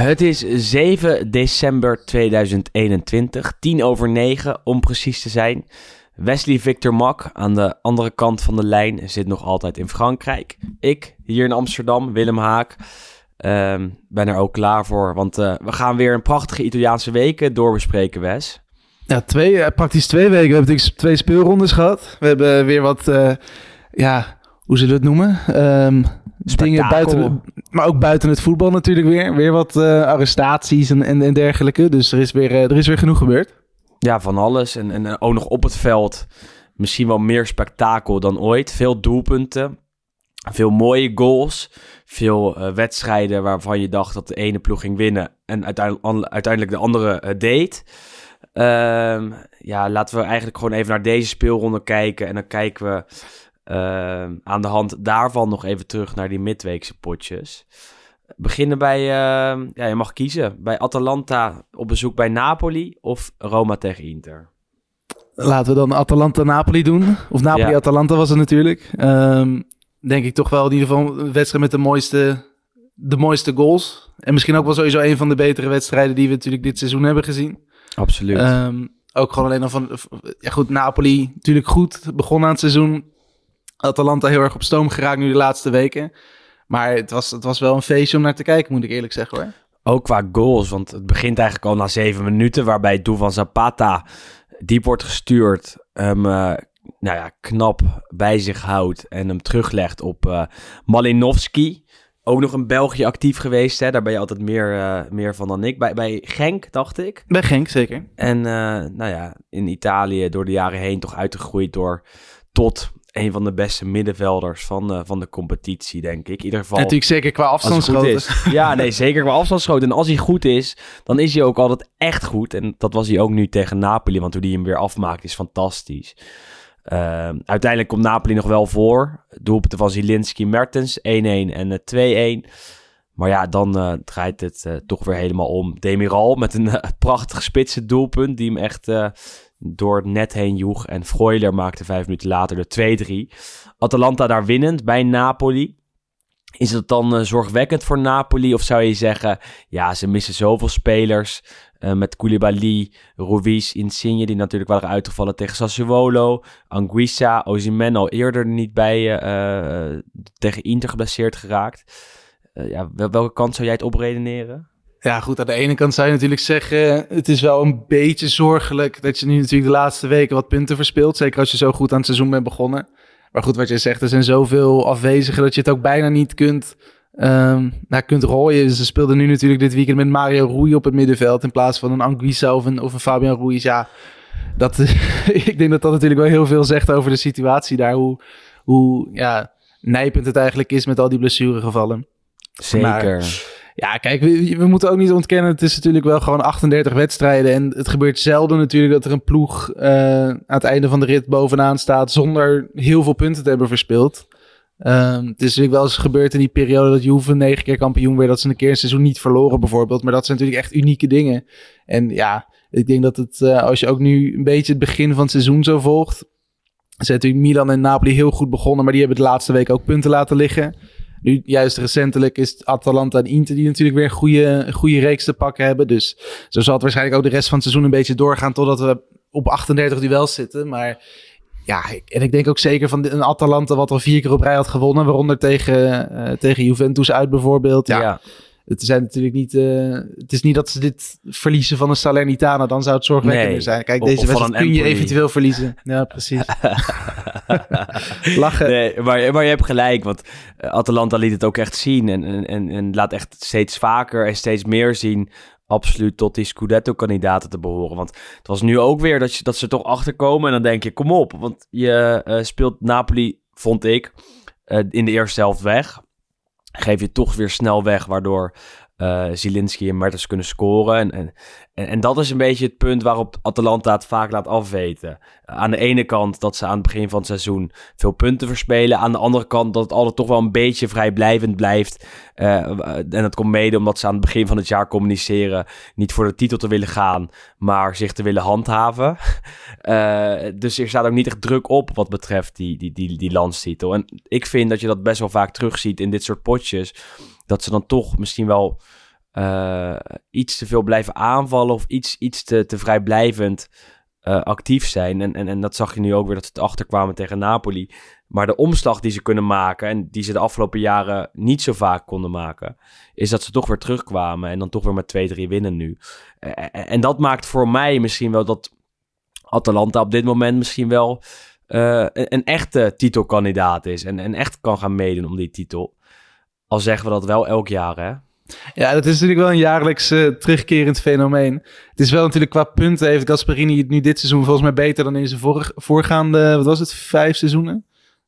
Het is 7 december 2021, 10 over 9 om precies te zijn. Wesley Victor Mak aan de andere kant van de lijn zit nog altijd in Frankrijk. Ik hier in Amsterdam, Willem Haak, ehm, ben er ook klaar voor. Want eh, we gaan weer een prachtige Italiaanse weken doorbespreken, Wes. Ja, twee, eh, praktisch twee weken. We hebben twee speelrondes gehad. We hebben weer wat, eh, ja, hoe zullen we het noemen? Dingen buiten, maar ook buiten het voetbal natuurlijk weer. Weer wat eh, arrestaties en, en, en dergelijke. Dus er is weer, eh, er is weer genoeg gebeurd. Ja, van alles. En, en ook nog op het veld misschien wel meer spektakel dan ooit. Veel doelpunten. Veel mooie goals. Veel eh, wedstrijden waarvan je dacht dat de ene ploeg ging winnen. En uiteindelijk, de andere deed. Ehm, ja, laten we eigenlijk gewoon even naar deze speelronde kijken. En dan kijken we aan de hand daarvan nog even terug naar die midweekse potjes. Beginnen bij, ehm, ja, je mag kiezen. Bij Atalanta op bezoek bij Napoli of Roma tegen Inter. Laten we dan Atalanta-Napoli doen. Of Napoli-Atalanta was het natuurlijk. Ehm, denk ik toch wel in ieder geval een wedstrijd met de mooiste, de mooiste goals. En misschien ook wel sowieso een van de betere wedstrijden die we natuurlijk dit seizoen hebben gezien. Absoluut. Ehm, ook gewoon alleen al van... Ja goed, Napoli natuurlijk goed. Begon aan het seizoen. Atalanta heel erg op stoom geraakt nu de laatste weken. Maar het was, het was wel een feestje om naar te kijken, moet ik eerlijk zeggen hoor. Ook qua goals, want het begint eigenlijk al na zeven minuten, waarbij het doel van Zapata diep wordt gestuurd, hem eh, nou ja, knap bij zich houdt en hem teruglegt op eh Malinowski. Ook nog in België actief geweest, hè? daar ben je altijd meer, eh, meer van dan ik. Bij, bij Genk, dacht ik. Bij Genk, zeker. En nou ja, in Italië door de jaren heen toch uitgegroeid door tot een van de beste middenvelders van, eh, van de competitie, denk ik. In ieder geval. En natuurlijk zeker qua afstandsschoten. is. Ja, nee, zeker qua afstandsschoten. En als hij goed is, dan is hij ook altijd echt goed. En dat was hij ook nu tegen Napoli, want hoe hij hem weer afmaakt is fantastisch. Ehm, uiteindelijk komt Napoli nog wel voor. Doelpunten van Zielinski, Mertens 1-1 en eh, 2-1. Maar ja, dan eh, draait het eh, toch weer helemaal om. Demiral met een eh, prachtig spitse doelpunt. Die hem echt eh, door het net heen joeg. En Freuler maakte vijf minuten later de 2-3. Atalanta daar winnend bij Napoli. Is het dan eh, zorgwekkend voor Napoli? Of zou je zeggen, ja, ze missen zoveel spelers. eh, met Koulibaly, Ruiz, Insigne, die natuurlijk waren uitgevallen tegen Sassuolo. Anguissa, Osimhen al eerder er niet bij eh, tegen Inter geblesseerd geraakt. Ja, wel- welke kant zou jij het opredeneren? Ja, goed. Aan de ene kant zou je natuurlijk zeggen... het is wel een beetje zorgelijk... dat je nu natuurlijk de laatste weken wat punten verspeelt. Zeker als je zo goed aan het seizoen bent begonnen. Maar goed, wat je zegt, er zijn zoveel afwezigen... dat je het ook bijna niet kunt, ehm nou, kunt rooien. Ze speelden nu natuurlijk dit weekend met Mario Rui op het middenveld... in plaats van een Anguissa of een, of een Fabian Ruiz. Ja, dat, ik denk dat dat natuurlijk wel heel veel zegt over de situatie daar. Hoe, hoe ja, nijpend het eigenlijk is met al die blessuregevallen. Zeker. Maar- Ja, kijk, we, we moeten ook niet ontkennen. Het is natuurlijk wel gewoon 38 wedstrijden. En het gebeurt zelden natuurlijk dat er een ploeg eh, aan het einde van de rit bovenaan staat. zonder heel veel punten te hebben verspeeld. Ehm, het is natuurlijk wel eens gebeurd in die periode dat Juve negen keer kampioen werd. Dat ze een keer een seizoen niet verloren, bijvoorbeeld. Maar dat zijn natuurlijk echt unieke dingen. En ja, ik denk dat het, eh, als je ook nu een beetje het begin van het seizoen zo volgt. Zijn natuurlijk Milan en Napoli heel goed begonnen. Maar die hebben de laatste week ook punten laten liggen. Nu, juist recentelijk is Atalanta en Inter die natuurlijk weer een goede, goede reeks te pakken hebben. Dus zo zal het waarschijnlijk ook de rest van het seizoen een beetje doorgaan totdat we op 38 duels zitten. Maar ja, en ik denk ook zeker van een Atalanta wat al vier keer op rij had gewonnen. Waaronder tegen, eh, tegen Juventus uit bijvoorbeeld. Ja, ja. Het, zijn natuurlijk niet, eh, het is niet dat ze dit verliezen van een Salernitana. Dan zou het zorgwekkender Nee. zijn. Kijk, deze wedstrijd kun je eventueel verliezen. Ja, precies. Lachen. Nee, maar, maar je hebt gelijk, want eh, Atalanta liet het ook echt zien. En, en, en, laat echt steeds vaker en steeds meer zien. Absoluut tot die Scudetto-kandidaten te behoren. Want het was nu ook weer dat, je, dat ze toch achterkomen. En dan denk je, kom op. Want je eh, speelt Napoli, vond ik, eh, in de eerste helft weg. geef je toch weer snel weg, waardoor uh, Zielinski en Mertens kunnen scoren. En, en, en, dat is een beetje het punt waarop Atalanta het vaak laat afweten. Aan de ene kant dat ze aan het begin van het seizoen veel punten verspelen. Aan de andere kant dat het altijd toch wel een beetje vrijblijvend blijft. Uh, en dat komt mede omdat ze aan het begin van het jaar communiceren. Niet voor de titel te willen gaan, maar zich te willen handhaven. Dus er staat ook niet echt druk op wat betreft die, die, die, die landstitel. En ik vind dat je dat best wel vaak terugziet in dit soort potjes dat ze dan toch misschien wel uh, iets te veel blijven aanvallen of iets, iets te, te vrijblijvend uh, actief zijn. En, en, en dat zag je nu ook weer dat ze het achterkwamen tegen Napoli. Maar de omslag die ze kunnen maken en die ze de afgelopen jaren niet zo vaak konden maken, is dat ze toch weer terugkwamen en dan toch weer met 2-3 winnen nu. En, en dat maakt voor mij misschien wel dat Atalanta op dit moment misschien wel uh, een, een, echte titelkandidaat is en, en echt kan gaan meedoen om die titel. Al zeggen we dat wel elk jaar, hè? Ja, dat is natuurlijk wel een jaarlijks uh, terugkerend fenomeen. Het is wel natuurlijk qua punten heeft Gasparini het nu dit seizoen volgens mij beter dan in zijn voorgaande, wat was het, vijf seizoenen.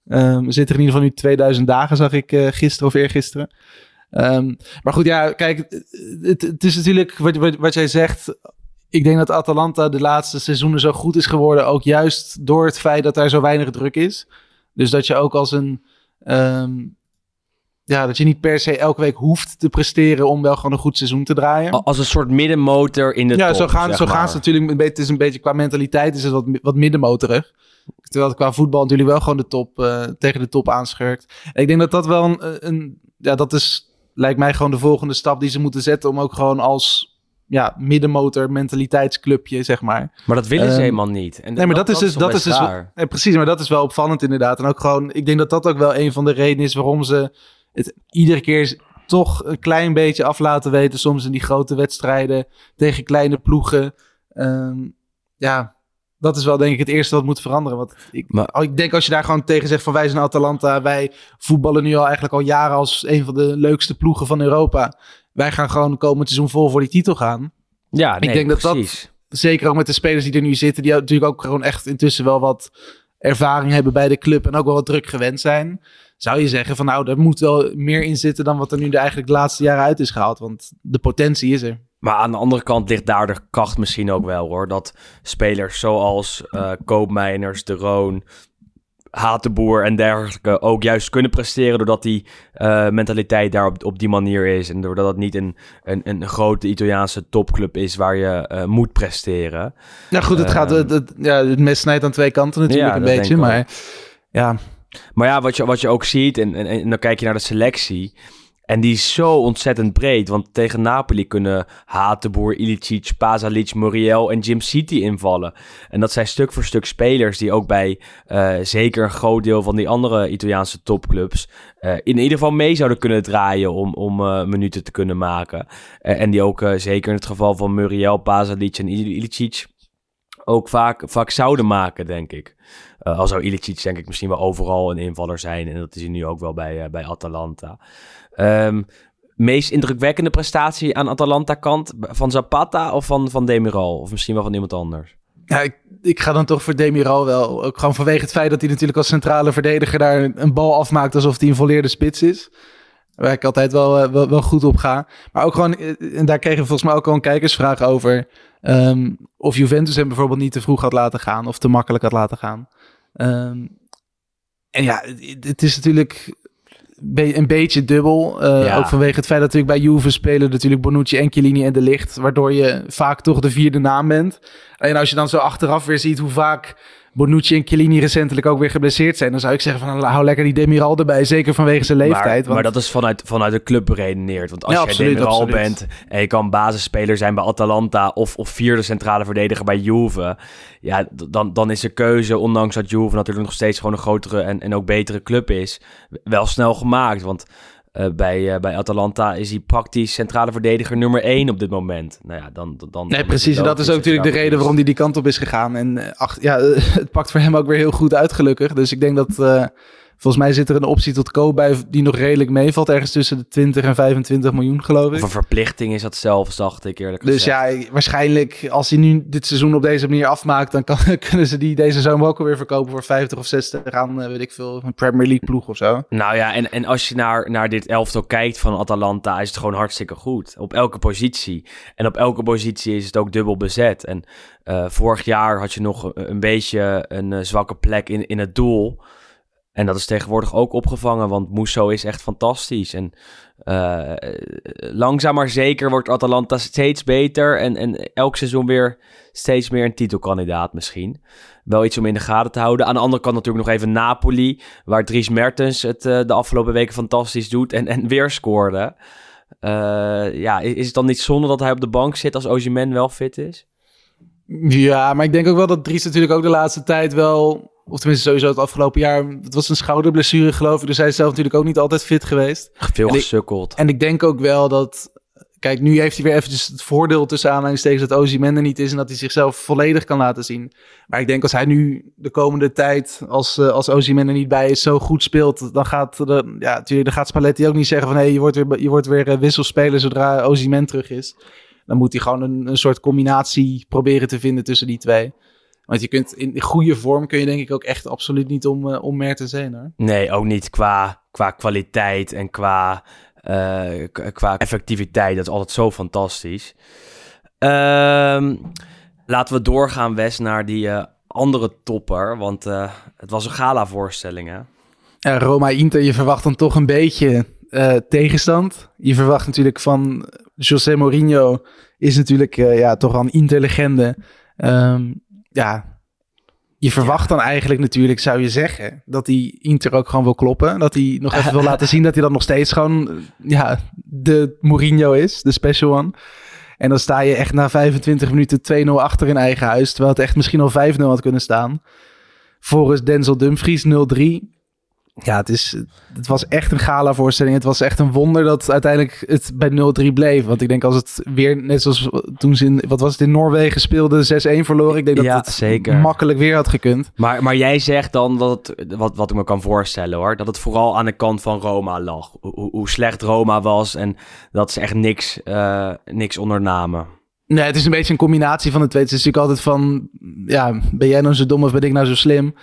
Um, we zitten in ieder geval nu 2000 dagen, zag ik uh, gisteren of eergisteren. Um, maar goed, ja, kijk, het, het is natuurlijk wat, wat, wat, jij zegt. Ik denk dat Atalanta de laatste seizoenen zo goed is geworden, ook juist door het feit dat daar zo weinig druk is. Dus dat je ook als een um, ja, dat je niet per se elke week hoeft te presteren om wel gewoon een goed seizoen te draaien. Als een soort middenmotor in de ja, top, zo gaan, zo gaan ze natuurlijk. Een beetje, het is een beetje qua mentaliteit is het wat, wat middenmotorig. Terwijl het qua voetbal natuurlijk wel gewoon de top, uh, tegen de top aanschurkt. En ik denk dat dat wel een, een, Ja, dat is. Lijkt mij gewoon de volgende stap die ze moeten zetten. Om ook gewoon als. Ja, middenmotor mentaliteitsclubje, zeg maar. Maar dat willen ze um, helemaal niet. En nee, maar dat, dat is dus. Dat is dus nee, precies, maar dat is wel opvallend inderdaad. En ook gewoon. Ik denk dat dat ook wel een van de redenen is waarom ze het iedere keer toch een klein beetje af laten weten. Soms in die grote wedstrijden tegen kleine ploegen. Um, ja, dat is wel denk ik het eerste wat moet veranderen. Want ik, maar, ik denk als je daar gewoon tegen zegt van wij zijn Atalanta. Wij voetballen nu al eigenlijk al jaren als een van de leukste ploegen van Europa. Wij gaan gewoon komend seizoen vol voor die titel gaan. Ja, nee, ik denk precies. dat dat, zeker ook met de spelers die er nu zitten. Die natuurlijk ook gewoon echt intussen wel wat ervaring hebben bij de club. En ook wel wat druk gewend zijn zou je zeggen van nou, er moet wel meer in zitten dan wat er nu de eigenlijk de laatste jaren uit is gehaald. Want de potentie is er. Maar aan de andere kant ligt daar de kracht misschien ook wel hoor. Dat spelers zoals uh, Koopmeiners, De Roon, Hatenboer en dergelijke ook juist kunnen presteren. Doordat die uh, mentaliteit daar op, op die manier is. En doordat het niet een, een, een grote Italiaanse topclub is waar je uh, moet presteren. Nou goed, het gaat het, het, ja, het mes snijdt aan twee kanten natuurlijk ja, een beetje. Maar ja, maar ja, wat je, wat je ook ziet, en, en, en dan kijk je naar de selectie. En die is zo ontzettend breed. Want tegen Napoli kunnen Hatenboer, Ilicic, Pasalic, Muriel en Jim City invallen. En dat zijn stuk voor stuk spelers die ook bij uh, zeker een groot deel van die andere Italiaanse topclubs... Uh, in ieder geval mee zouden kunnen draaien om, om uh, minuten te kunnen maken. en die ook zeker in het geval van Muriel, Pasalic en Ilicic ook vaak, vaak zouden maken, denk ik. Uh, al zou Ilicic denk ik misschien wel overal een invaller zijn. En dat is hij nu ook wel bij, uh, bij Atalanta. Um, meest indrukwekkende prestatie aan Atalanta-kant? Van Zapata of van, van Demiral? Of misschien wel van iemand anders? Ja, ik, ga dan toch voor Demiral wel. Ook gewoon vanwege het feit dat hij natuurlijk als centrale verdediger daar een bal afmaakt alsof hij een volleerde spits is. Waar ik altijd wel, wel, wel, goed op ga. Maar ook gewoon, en daar kregen we volgens mij ook al een kijkersvraag over. Um, of Juventus hem bijvoorbeeld niet te vroeg had laten gaan of te makkelijk had laten gaan. Um, en ja, het is natuurlijk een beetje dubbel. Uh, ja. Ook vanwege het feit dat natuurlijk bij Juve spelen natuurlijk Bonucci en Chiellini en De Licht. Waardoor je vaak toch de vierde naam bent. En als je dan zo achteraf weer ziet hoe vaak Bonucci en Chiellini recentelijk ook weer geblesseerd zijn, dan zou ik zeggen van hou lekker die Demiral erbij, zeker vanwege zijn leeftijd. Maar, want... maar dat is vanuit, vanuit de club beredeneerd. Want als ja, jij Demiral absoluut. bent en je kan basisspeler zijn bij Atalanta of, of vierde centrale verdediger bij Juve, ja, dan, dan is de keuze, ondanks dat Juve natuurlijk nog steeds gewoon een grotere en, en ook betere club is, wel snel gemaakt. Want uh, bij, uh, bij Atalanta is hij praktisch centrale verdediger nummer 1 op dit moment. Nou ja, dan, dan, nee, precies. En dat is ook natuurlijk de reden waarom hij die kant op is gegaan. En uh, ach, ja, het pakt voor hem ook weer heel goed uit, gelukkig. Dus ik denk dat Volgens mij zit er een optie tot koop bij die nog redelijk meevalt. Ergens tussen de 20 en 25 miljoen, geloof ik. Of een verplichting is dat zelfs, dacht ik eerlijk Dus gezegd. ja, waarschijnlijk als hij nu dit seizoen op deze manier afmaakt, dan kan, kunnen ze die deze zomer ook alweer verkopen voor 50 of 60 aan, eh, weet ik veel, een Premier League ploeg of zo. Nou ja, en, en als je naar, naar dit elftal kijkt van Atalanta, is het gewoon hartstikke goed. Op elke positie. En op elke positie is het ook dubbel bezet. En eh, vorig jaar had je nog een, een beetje een eh, zwakke plek in, in het doel. En dat is tegenwoordig ook opgevangen, want Musso is echt fantastisch. En eh, langzaam maar zeker wordt Atalanta steeds beter. En, en elk seizoen weer steeds meer een titelkandidaat misschien. Wel iets om in de gaten te houden. Aan de andere kant natuurlijk nog even Napoli, waar Dries Mertens het eh, de afgelopen weken fantastisch doet en, en weer scoorde. Eh, ja, is het dan niet zonde dat hij op de bank zit als Osimhen wel fit is? Ja, maar ik denk ook wel dat Dries natuurlijk ook de laatste tijd wel, of tenminste sowieso het afgelopen jaar, het was een schouderblessure geloof ik, dus hij is zelf natuurlijk ook niet altijd fit geweest. Veel En ik- gesukkeld. En ik denk ook wel dat, kijk, nu heeft hij weer eventjes het voordeel tussen aanhalingstekens dat Osimhen er niet is en dat hij zichzelf volledig kan laten zien. Maar ik denk als hij nu de komende tijd, als, eh, als er niet bij is, zo goed speelt, dan gaat, de, ja, natuurlijk, dan gaat Spalletti ook niet zeggen van, hé, hey, je wordt weer, je wordt weer eh, wisselspeler zodra Osimhen terug is. Dan moet hij gewoon een, een soort combinatie proberen te vinden tussen die twee. Want je kunt in goede vorm kun je denk ik ook echt absoluut niet om, uh, om Mertens heen hoor. Nee, ook niet qua, qua kwaliteit en qua, eh, qua effectiviteit. Dat is altijd zo fantastisch. Ehm, laten we doorgaan, Wes, naar die eh, andere topper. Want eh, het was een gala-voorstelling, hè? Roma Inter, je verwacht dan toch een beetje eh, tegenstand. Je verwacht natuurlijk van José Mourinho, is natuurlijk eh, ja, toch wel een Inter-legende. Ehm, ja, je verwacht dan eigenlijk natuurlijk, zou je zeggen, dat hij Inter ook gewoon wil kloppen. Dat hij nog even wil laten zien dat hij dan nog steeds gewoon ja, de Mourinho is, de special one. En dan sta je echt na 25 minuten 2-0 achter in eigen huis, terwijl het echt misschien al 5-0 had kunnen staan. Volgens Denzel Dumfries 0-3. Ja, het, is, het was echt een gala-voorstelling. Het was echt een wonder dat uiteindelijk het bij 0-3 bleef. Want ik denk als het weer, net zoals toen ze in, wat was het, in Noorwegen speelde, 6-1 verloren. Ik denk dat Ja, het zeker. makkelijk weer had gekund. Maar, maar jij zegt dan dat het, wat, wat ik me kan voorstellen hoor, dat het vooral aan de kant van Roma lag. Hoe, hoe slecht Roma was en dat ze echt niks, eh, niks ondernamen. Nee, het is een beetje een combinatie van de twee. Het is natuurlijk altijd van, ja, ben jij nou zo dom of ben ik nou zo slim?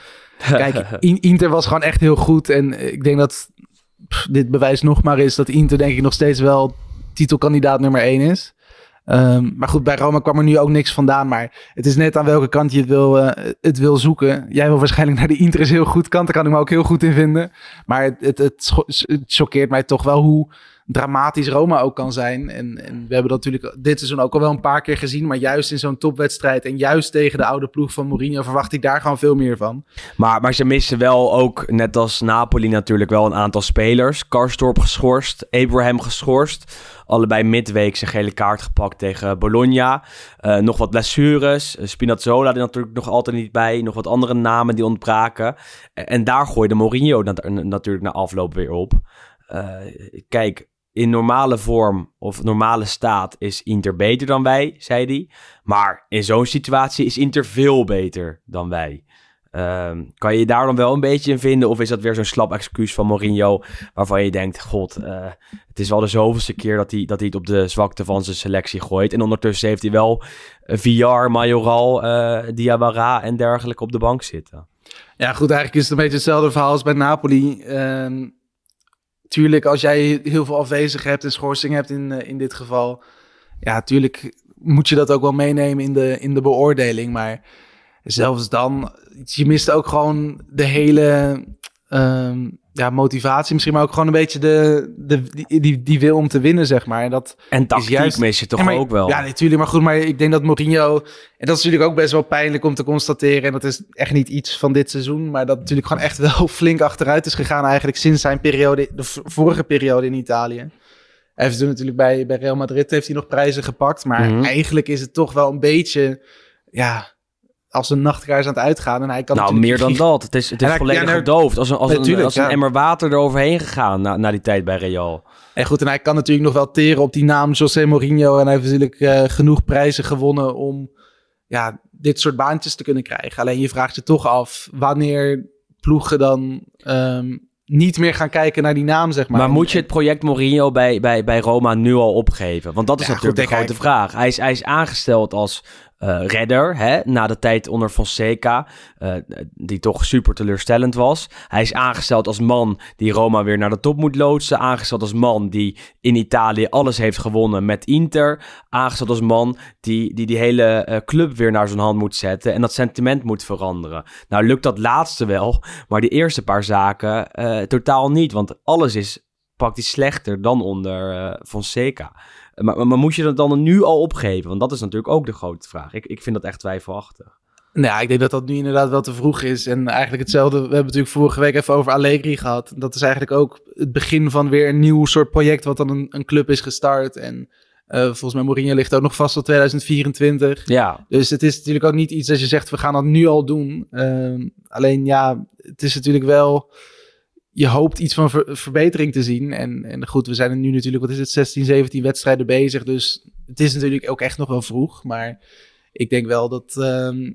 Kijk, In- Inter was gewoon echt heel goed. En ik denk dat pff, dit bewijs nog maar is dat Inter denk ik nog steeds wel titelkandidaat nummer 1 is. Ehm, maar goed, bij Roma kwam er nu ook niks vandaan. Maar het is net aan welke kant je het wil, eh, het wil zoeken. Jij wil waarschijnlijk naar de Inter is heel goed kant. Daar kan ik me ook heel goed in vinden. Maar het, het, het choqueert mij toch wel hoe dramatisch Roma ook kan zijn. En, en we hebben dat natuurlijk dit seizoen ook al wel een paar keer gezien. Maar juist in zo'n topwedstrijd en juist tegen de oude ploeg van Mourinho verwacht ik daar gewoon veel meer van. Maar, maar ze missen wel ook, net als Napoli natuurlijk, wel een aantal spelers. Karstorp geschorst, Abraham geschorst. Allebei midweek zijn gele kaart gepakt tegen Bologna. Eh, nog wat blessures. Eh, Spinazzola er natuurlijk nog altijd niet bij. Nog wat andere namen die ontbraken. En, daar gooide Mourinho nat- natuurlijk na afloop weer op. Eh, kijk, in normale vorm of normale staat is Inter beter dan wij, zei hij. Maar in zo'n situatie is Inter veel beter dan wij. Ehm, kan je daar dan wel een beetje in vinden? Of is dat weer zo'n slap excuus van Mourinho... waarvan je denkt, god, eh, het is wel de zoveelste keer... Dat hij, dat hij het op de zwakte van zijn selectie gooit. En ondertussen heeft hij wel VR, Majoral, eh Diawara en dergelijke op de bank zitten. Ja, goed, eigenlijk is het een beetje hetzelfde verhaal als bij Napoli. Ehm, tuurlijk, als jij heel veel afwezig hebt en schorsing hebt in, eh, in dit geval... Ja, tuurlijk moet je dat ook wel meenemen in de, in de beoordeling. Maar zelfs dan, je mist ook gewoon de hele ehm, ja, motivatie. Misschien maar ook gewoon een beetje de, de, die, die, die wil om te winnen, zeg maar. En dat, En tactiek juist- mis je toch maar- ook wel? Ja, natuurlijk. Maar goed, maar ik denk dat Mourinho... En dat is natuurlijk ook best wel pijnlijk om te constateren. En dat is echt niet iets van dit seizoen. Maar dat natuurlijk gewoon echt wel flink achteruit is gegaan eigenlijk sinds zijn periode, de vorige periode in Italië. Hij heeft toen natuurlijk bij, bij Real Madrid heeft hij nog prijzen gepakt. Maar Mhm. eigenlijk is het toch wel een beetje, ja, als een nachtkaars aan het uitgaan. En hij kan nou, meer dan dat. Het is, het is volledig ja, gedoofd. Als een, als een, als een ja. emmer water eroverheen gegaan na, na die tijd bij Real. En goed, en hij kan natuurlijk nog wel teren op die naam José Mourinho. En hij heeft natuurlijk eh, genoeg prijzen gewonnen om ja, dit soort baantjes te kunnen krijgen. Alleen je vraagt je toch af wanneer ploegen dan ehm, niet meer gaan kijken naar die naam, zeg maar. Maar moet je het project Mourinho bij, bij, bij Roma nu al opgeven? Want dat is Ja, natuurlijk goed, de grote vraag. Hij is, hij is aangesteld als eh, redder hè, na de tijd onder Fonseca, eh, die toch super teleurstellend was. Hij is aangesteld als man die Roma weer naar de top moet loodsen. Aangesteld als man die in Italië alles heeft gewonnen met Inter. Aangesteld als man die die, die hele eh, club weer naar zijn hand moet zetten en dat sentiment moet veranderen. Nou lukt dat laatste wel, maar die eerste paar zaken totaal niet. Want alles is praktisch slechter dan onder Fonseca. Maar, moet je dat dan nu al opgeven? Want dat is natuurlijk ook de grote vraag. Ik, ik vind dat echt twijfelachtig. Nou, ja, ik denk dat dat nu inderdaad wel te vroeg is. En eigenlijk hetzelfde. We hebben natuurlijk vorige week even over Allegri gehad. Dat is eigenlijk ook het begin van weer een nieuw soort project. wat dan een, een club is gestart. En eh, volgens mij Mourinho ligt ook nog vast tot 2024. Ja, Dus het is natuurlijk ook niet iets dat je zegt, we gaan dat nu al doen. Ehm, alleen ja, het is natuurlijk wel, je hoopt iets van ver- verbetering te zien. En, en goed, we zijn er nu natuurlijk, wat is het, 16, 17 wedstrijden bezig. Dus het is natuurlijk ook echt nog wel vroeg. Maar ik denk wel dat, ehm,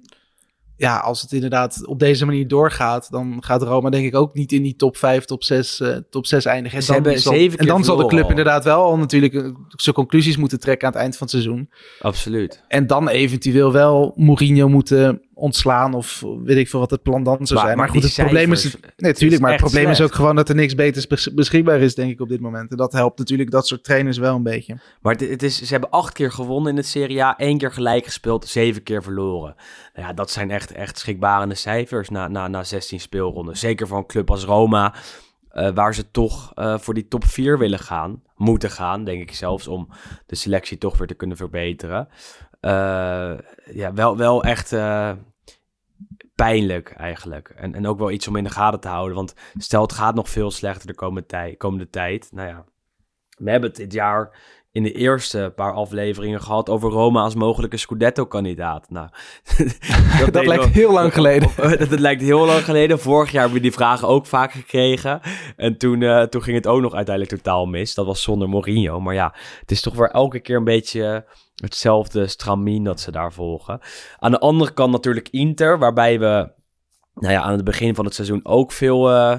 ja, als het inderdaad op deze manier doorgaat, dan gaat Roma denk ik ook niet in die top 5, top 6, eh, top 6 eindigen. En Ze zal, dan zal de club al. inderdaad wel al natuurlijk eh, zijn conclusies moeten trekken aan het eind van het seizoen. absoluut. En dan eventueel wel Mourinho moeten ontslaan of weet ik veel wat het plan dan zou Maar- zijn. Maar, goed, het probleem is... Nee, natuurlijk, maar het probleem is ook gewoon dat er niks beters bes- beschikbaar is, denk ik, op dit moment. En dat helpt natuurlijk dat soort trainers wel een beetje. Maar het, het is, ze hebben acht keer gewonnen in het Serie A. één keer gelijk gespeeld, zeven keer verloren. Nou ja, dat zijn echt, echt schrikbarende cijfers na, na, na 16 speelronden. Zeker voor een club als Roma, eh, waar ze toch eh, voor die top 4 willen gaan. Moeten gaan, denk ik zelfs, om de selectie toch weer te kunnen verbeteren. Eh, ja, wel, wel echt pijnlijk eigenlijk. En, en ook wel iets om in de gaten te houden. Want stel, het gaat nog veel slechter de komende, tij, komende tijd. Nou ja, we hebben het dit jaar in de eerste paar afleveringen gehad over Roma als mogelijke Scudetto-kandidaat. Nou, Dat, deed lijkt heel lang geleden. dat, dat lijkt heel lang geleden. Vorig jaar hebben we die vragen ook vaak gekregen. En toen, eh, toen ging het ook nog uiteindelijk totaal mis. Dat was zonder Mourinho. Maar ja, het is toch weer elke keer een beetje hetzelfde stramien dat ze daar volgen. Aan de andere kant natuurlijk Inter, waarbij we nou ja, aan het begin van het seizoen ook veel, eh,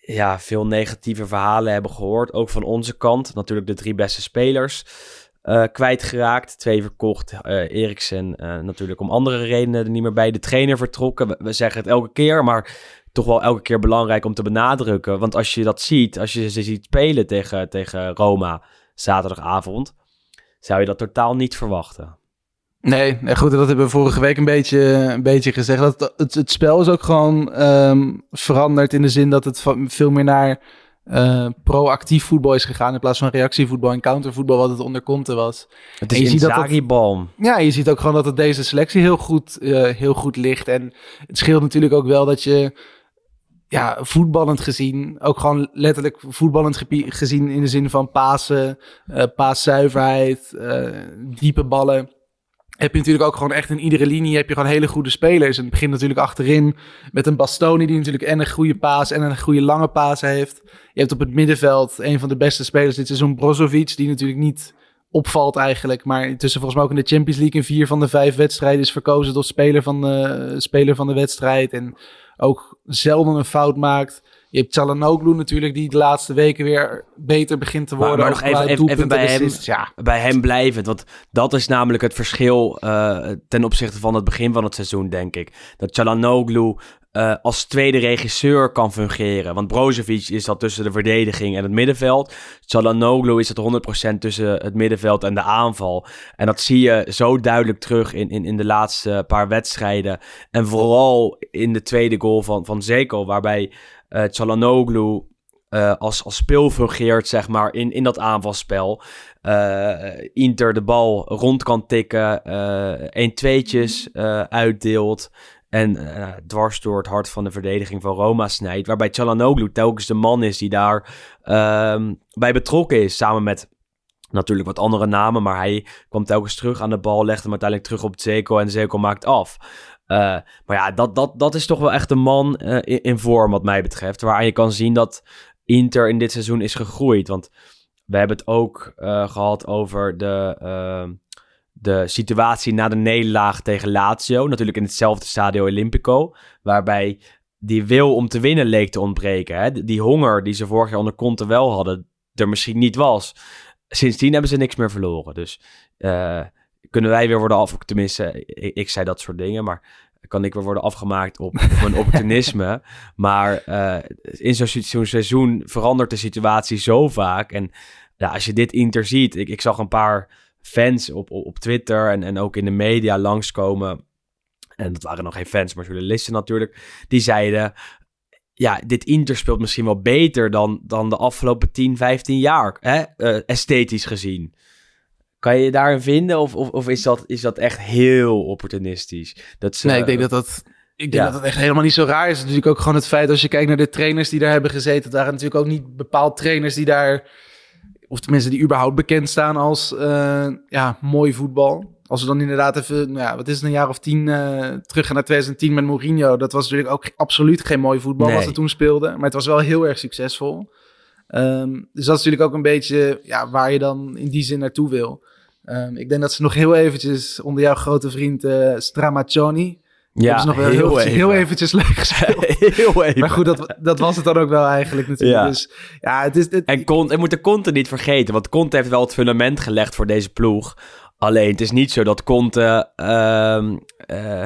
ja, veel negatieve verhalen hebben gehoord. Ook van onze kant. Natuurlijk de drie beste spelers eh, kwijtgeraakt. Twee verkocht. eh Eriksen eh, natuurlijk om andere redenen er niet meer bij. De trainer vertrokken. We, we zeggen het elke keer, maar toch wel elke keer belangrijk om te benadrukken. Want als je dat ziet, als je ze ziet spelen tegen, tegen Roma zaterdagavond, zou je dat totaal niet verwachten. Nee, goed, dat hebben we vorige week een beetje, een beetje gezegd. Dat, het, het spel is ook gewoon ehm, veranderd in de zin dat het veel meer naar eh, proactief voetbal is gegaan in plaats van reactievoetbal en countervoetbal wat het onder Conte was. Het En is je ziet dat. Ja, je ziet ook gewoon dat het deze selectie heel goed, eh, heel goed ligt. En het scheelt natuurlijk ook wel dat je, ja, voetballend gezien, ook gewoon letterlijk voetballend gezien in de zin van pasen, eh paaszuiverheid, diepe ballen. Heb je natuurlijk ook gewoon echt in iedere linie heb je gewoon hele goede spelers. En het begint natuurlijk achterin met een Bastoni die natuurlijk en een goede paas en een goede lange paas heeft. Je hebt op het middenveld een van de beste spelers dit seizoen, Brozovic, die natuurlijk niet opvalt eigenlijk. Maar intussen volgens mij ook in de Champions League in vier van de vijf wedstrijden is verkozen tot speler van de, speler van de wedstrijd. En ook zelden een fout maakt. Je hebt Çalhanoğlu natuurlijk, die de laatste weken weer beter begint te worden. maar nog even- even- bij hem. Ja, bij hem blijvend. Want dat is namelijk het verschil eh, ten opzichte van het begin van het seizoen, denk ik. Dat Çalhanoğlu eh, als tweede regisseur kan fungeren. Want Brozovic is dat tussen de verdediging en het middenveld. Çalhanoğlu is dat 100% tussen het middenveld en de aanval. En dat zie je zo duidelijk terug in, in, in de laatste paar wedstrijden. En vooral in de tweede goal van, van Zeko, waarbij eh Çalhanoğlu eh, als, als speel fungeert, zeg maar, in, in dat aanvalspel. Eh, Inter de bal rond kan tikken, 1-2'tjes eh, uitdeelt. En dwars door het hart van de verdediging van Roma snijdt. Waarbij Çalhanoğlu telkens de man is die daar ehm, bij betrokken is. Samen met natuurlijk wat andere namen. Maar hij kwam telkens terug aan de bal. Legde hem uiteindelijk terug op Zeko. En Zeko maakt af. Eh, maar ja, dat, dat, dat is toch wel echt een man eh, in, vorm wat mij betreft. Waar je kan zien dat Inter in dit seizoen is gegroeid. Want we hebben het ook eh, gehad over de, ehm, de situatie na de nederlaag tegen Lazio. Natuurlijk in hetzelfde Stadio Olimpico. Waarbij die wil om te winnen leek te ontbreken. Hè? Die honger die ze vorig jaar onder Conte wel hadden, er misschien niet was. Sindsdien hebben ze niks meer verloren. Dus kunnen wij weer worden af... Tenminste, ik, ik, zei dat soort dingen, maar kan ik weer worden afgemaakt op, op mijn opportunisme. maar uh, in zo'n zo seizoen verandert de situatie zo vaak. En ja, als je dit Inter ziet... Ik, ik zag een paar fans op, op, op Twitter en, en ook in de media langskomen en dat waren nog geen fans, maar journalisten natuurlijk, die zeiden, ja, dit Inter speelt misschien wel beter dan, dan de afgelopen 10, 15 jaar, hè? Uh, esthetisch gezien. Kan je je daarin vinden of, of, of, is, dat, is dat echt heel opportunistisch? Dat ze, nee, ik denk dat dat... Ik denk dat het echt helemaal niet zo raar is. Natuurlijk ook gewoon het feit als je kijkt naar de trainers die daar hebben gezeten. Dat waren natuurlijk ook niet bepaald trainers die daar, of tenminste die überhaupt bekend staan als uh, ja, mooi voetbal. Als we dan inderdaad even, nou ja, wat is het, een jaar of tien uh, terug gaan naar 2010 met Mourinho. Dat was natuurlijk ook absoluut geen mooi voetbal nee. wat ze toen speelden. Maar het was wel heel erg succesvol. Um, dus dat is natuurlijk ook een beetje ja, waar je dan in die zin naartoe wil. Um, ik denk dat ze nog heel eventjes onder jouw grote vriend uh, Stramaccioni... Ja, is nog wel heel, heel, even. heel eventjes leuk gespeeld. heel even. Maar goed, dat, dat was het dan ook wel eigenlijk natuurlijk. Ja. Dus, ja, het is, het... En Conte, moet de Conte niet vergeten, want Conte heeft wel het fundament gelegd voor deze ploeg. Alleen het is niet zo dat Conte uh, uh,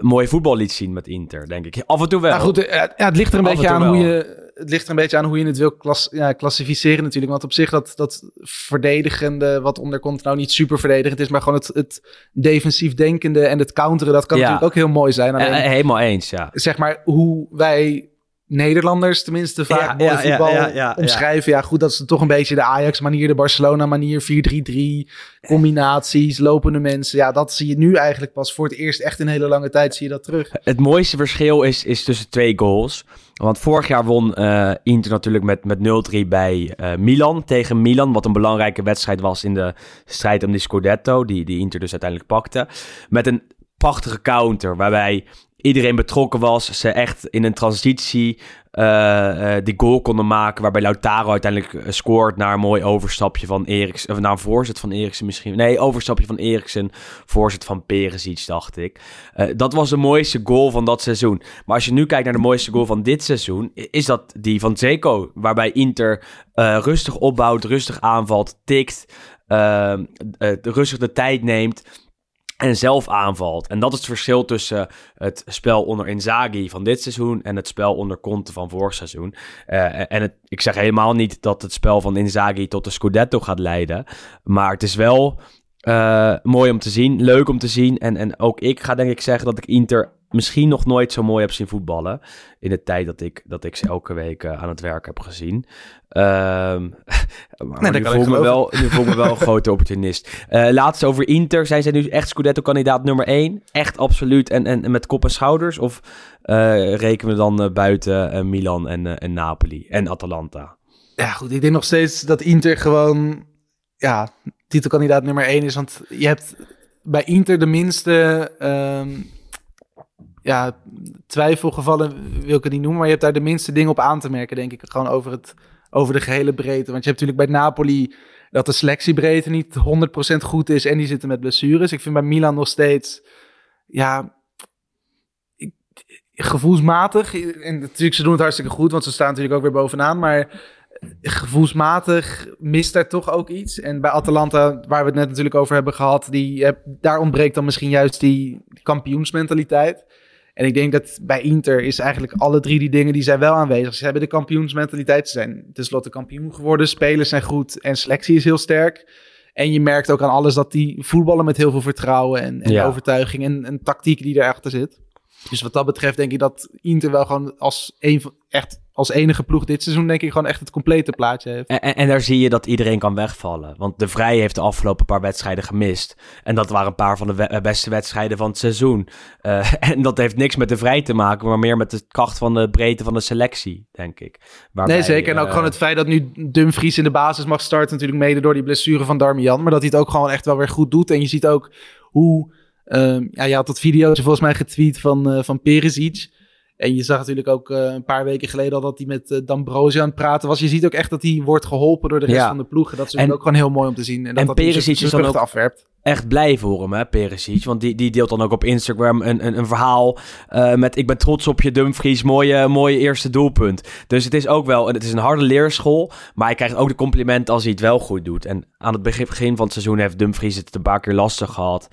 mooi voetbal liet zien met Inter, denk ik. Af en toe wel. Nou goed, ja, het ligt er een beetje aan hoe je het ligt er een beetje aan hoe je het wil klas, ja, klassificeren natuurlijk. Want op zich dat, dat verdedigende wat onder komt nou niet super verdedigend is, maar gewoon het, het defensief denkende en het counteren, dat kan ja. natuurlijk ook heel mooi zijn. Alleen, helemaal eens, ja. Zeg maar hoe wij Nederlanders tenminste vaak ja, voetbal ja, ja, omschrijven. Ja. goed, dat is toch een beetje de Ajax-manier, de Barcelona-manier, 4-3-3, combinaties, lopende mensen. Ja, dat zie je nu eigenlijk pas voor het eerst echt in een hele lange tijd zie je dat terug. Het mooiste verschil is, is tussen twee goals. Want vorig jaar won uh, Inter natuurlijk met, met 0-3 bij uh, Milan tegen Milan. Wat een belangrijke wedstrijd was in de strijd om die Scudetto, die, die Inter dus uiteindelijk pakte. Met een prachtige counter waarbij iedereen betrokken was. Ze echt in een transitie uh, uh, die goal konden maken. Waarbij Lautaro uiteindelijk uh, scoort naar een mooi overstapje van Eriksen. Of naar een voorzet van Eriksen misschien. Nee, overstapje van Eriksen. Voorzet van Perisic, dacht ik. dat was de mooiste goal van dat seizoen. Maar als je nu kijkt naar de mooiste goal van dit seizoen. Is dat die van Zeko. Waarbij Inter rustig opbouwt, rustig aanvalt, tikt. rustig de tijd neemt en zelf aanvalt. En dat is het verschil tussen het spel onder Inzaghi van dit seizoen en het spel onder Conte van vorig seizoen. Uh, en het, ik zeg helemaal niet dat het spel van Inzaghi tot de Scudetto gaat leiden, maar het is wel uh, mooi om te zien, leuk om te zien. En, en ook ik ga denk ik zeggen dat ik Inter misschien nog nooit zo mooi heb zien voetballen. In de tijd dat ik, dat ik ze elke week uh, aan het werk heb gezien. Um, maar nee, nu, voel me wel, nu voel me wel een grote opportunist. Uh, laatst over Inter. Zijn zij nu echt Scudetto-kandidaat nummer 1? Echt absoluut en, en, en, met kop en schouders? Of uh, rekenen we dan buiten Milan en, en Napoli en Atalanta? Ja, goed. Ik denk nog steeds dat Inter gewoon ja, titelkandidaat nummer 1 is. Want je hebt bij Inter de minste um, ja, twijfelgevallen, wil ik het niet noemen. Maar je hebt daar de minste dingen op aan te merken, denk ik. Gewoon over, het, over de gehele breedte. Want je hebt natuurlijk bij Napoli dat de selectiebreedte niet 100% goed is. En die zitten met blessures. Ik vind bij Milan nog steeds, ja, gevoelsmatig. En natuurlijk, ze doen het hartstikke goed, want ze staan natuurlijk ook weer bovenaan. Maar gevoelsmatig mist daar toch ook iets. En bij Atalanta, waar we het net natuurlijk over hebben gehad, die, daar ontbreekt dan misschien juist die kampioensmentaliteit. En ik denk dat bij Inter is eigenlijk alle drie die dingen die zijn wel aanwezig. Ze hebben de kampioensmentaliteit. Ze zijn tenslotte kampioen geworden. Spelers zijn goed en selectie is heel sterk. En je merkt ook aan alles dat die voetballen met heel veel vertrouwen en, en overtuiging en, en tactiek die erachter zit. Dus wat dat betreft denk ik dat Inter wel gewoon als een echt als enige ploeg dit seizoen denk ik gewoon echt het complete plaatje heeft. En, en, daar zie je dat iedereen kan wegvallen. Want de Vrij heeft de afgelopen paar wedstrijden gemist. En dat waren een paar van de beste wedstrijden van het seizoen. Uh, en dat heeft niks met de Vrij te maken, maar meer met de kracht van de breedte van de selectie, denk ik. Waarbij, nee, zeker. En ook uh, gewoon het feit dat nu Dumfries in de basis mag starten, natuurlijk mede door die blessure van Darmian. Maar dat hij het ook gewoon echt wel weer goed doet. En je ziet ook hoe... Uh, ja, je had dat videootje volgens mij getweet van, uh, van Perisic En je zag natuurlijk ook eh, een paar weken geleden al dat hij met uh, D'Ambrosio aan het praten was. Je ziet ook echt dat hij wordt geholpen door de rest Ja. van de ploegen. Dat is En- ook gewoon heel mooi om te zien. En dat en dat Perisic is dan ook- afwerpt. echt blij voor hem, hè, Perisic. Want die, die deelt dan ook op Instagram een, een, een verhaal met... ik ben trots op je Dumfries, mooie, mooie eerste doelpunt. Dus het is ook wel... Het is een harde leerschool, maar hij krijgt ook de compliment als hij het wel goed doet. En aan het begin, begin van het seizoen heeft Dumfries het een paar keer lastig gehad.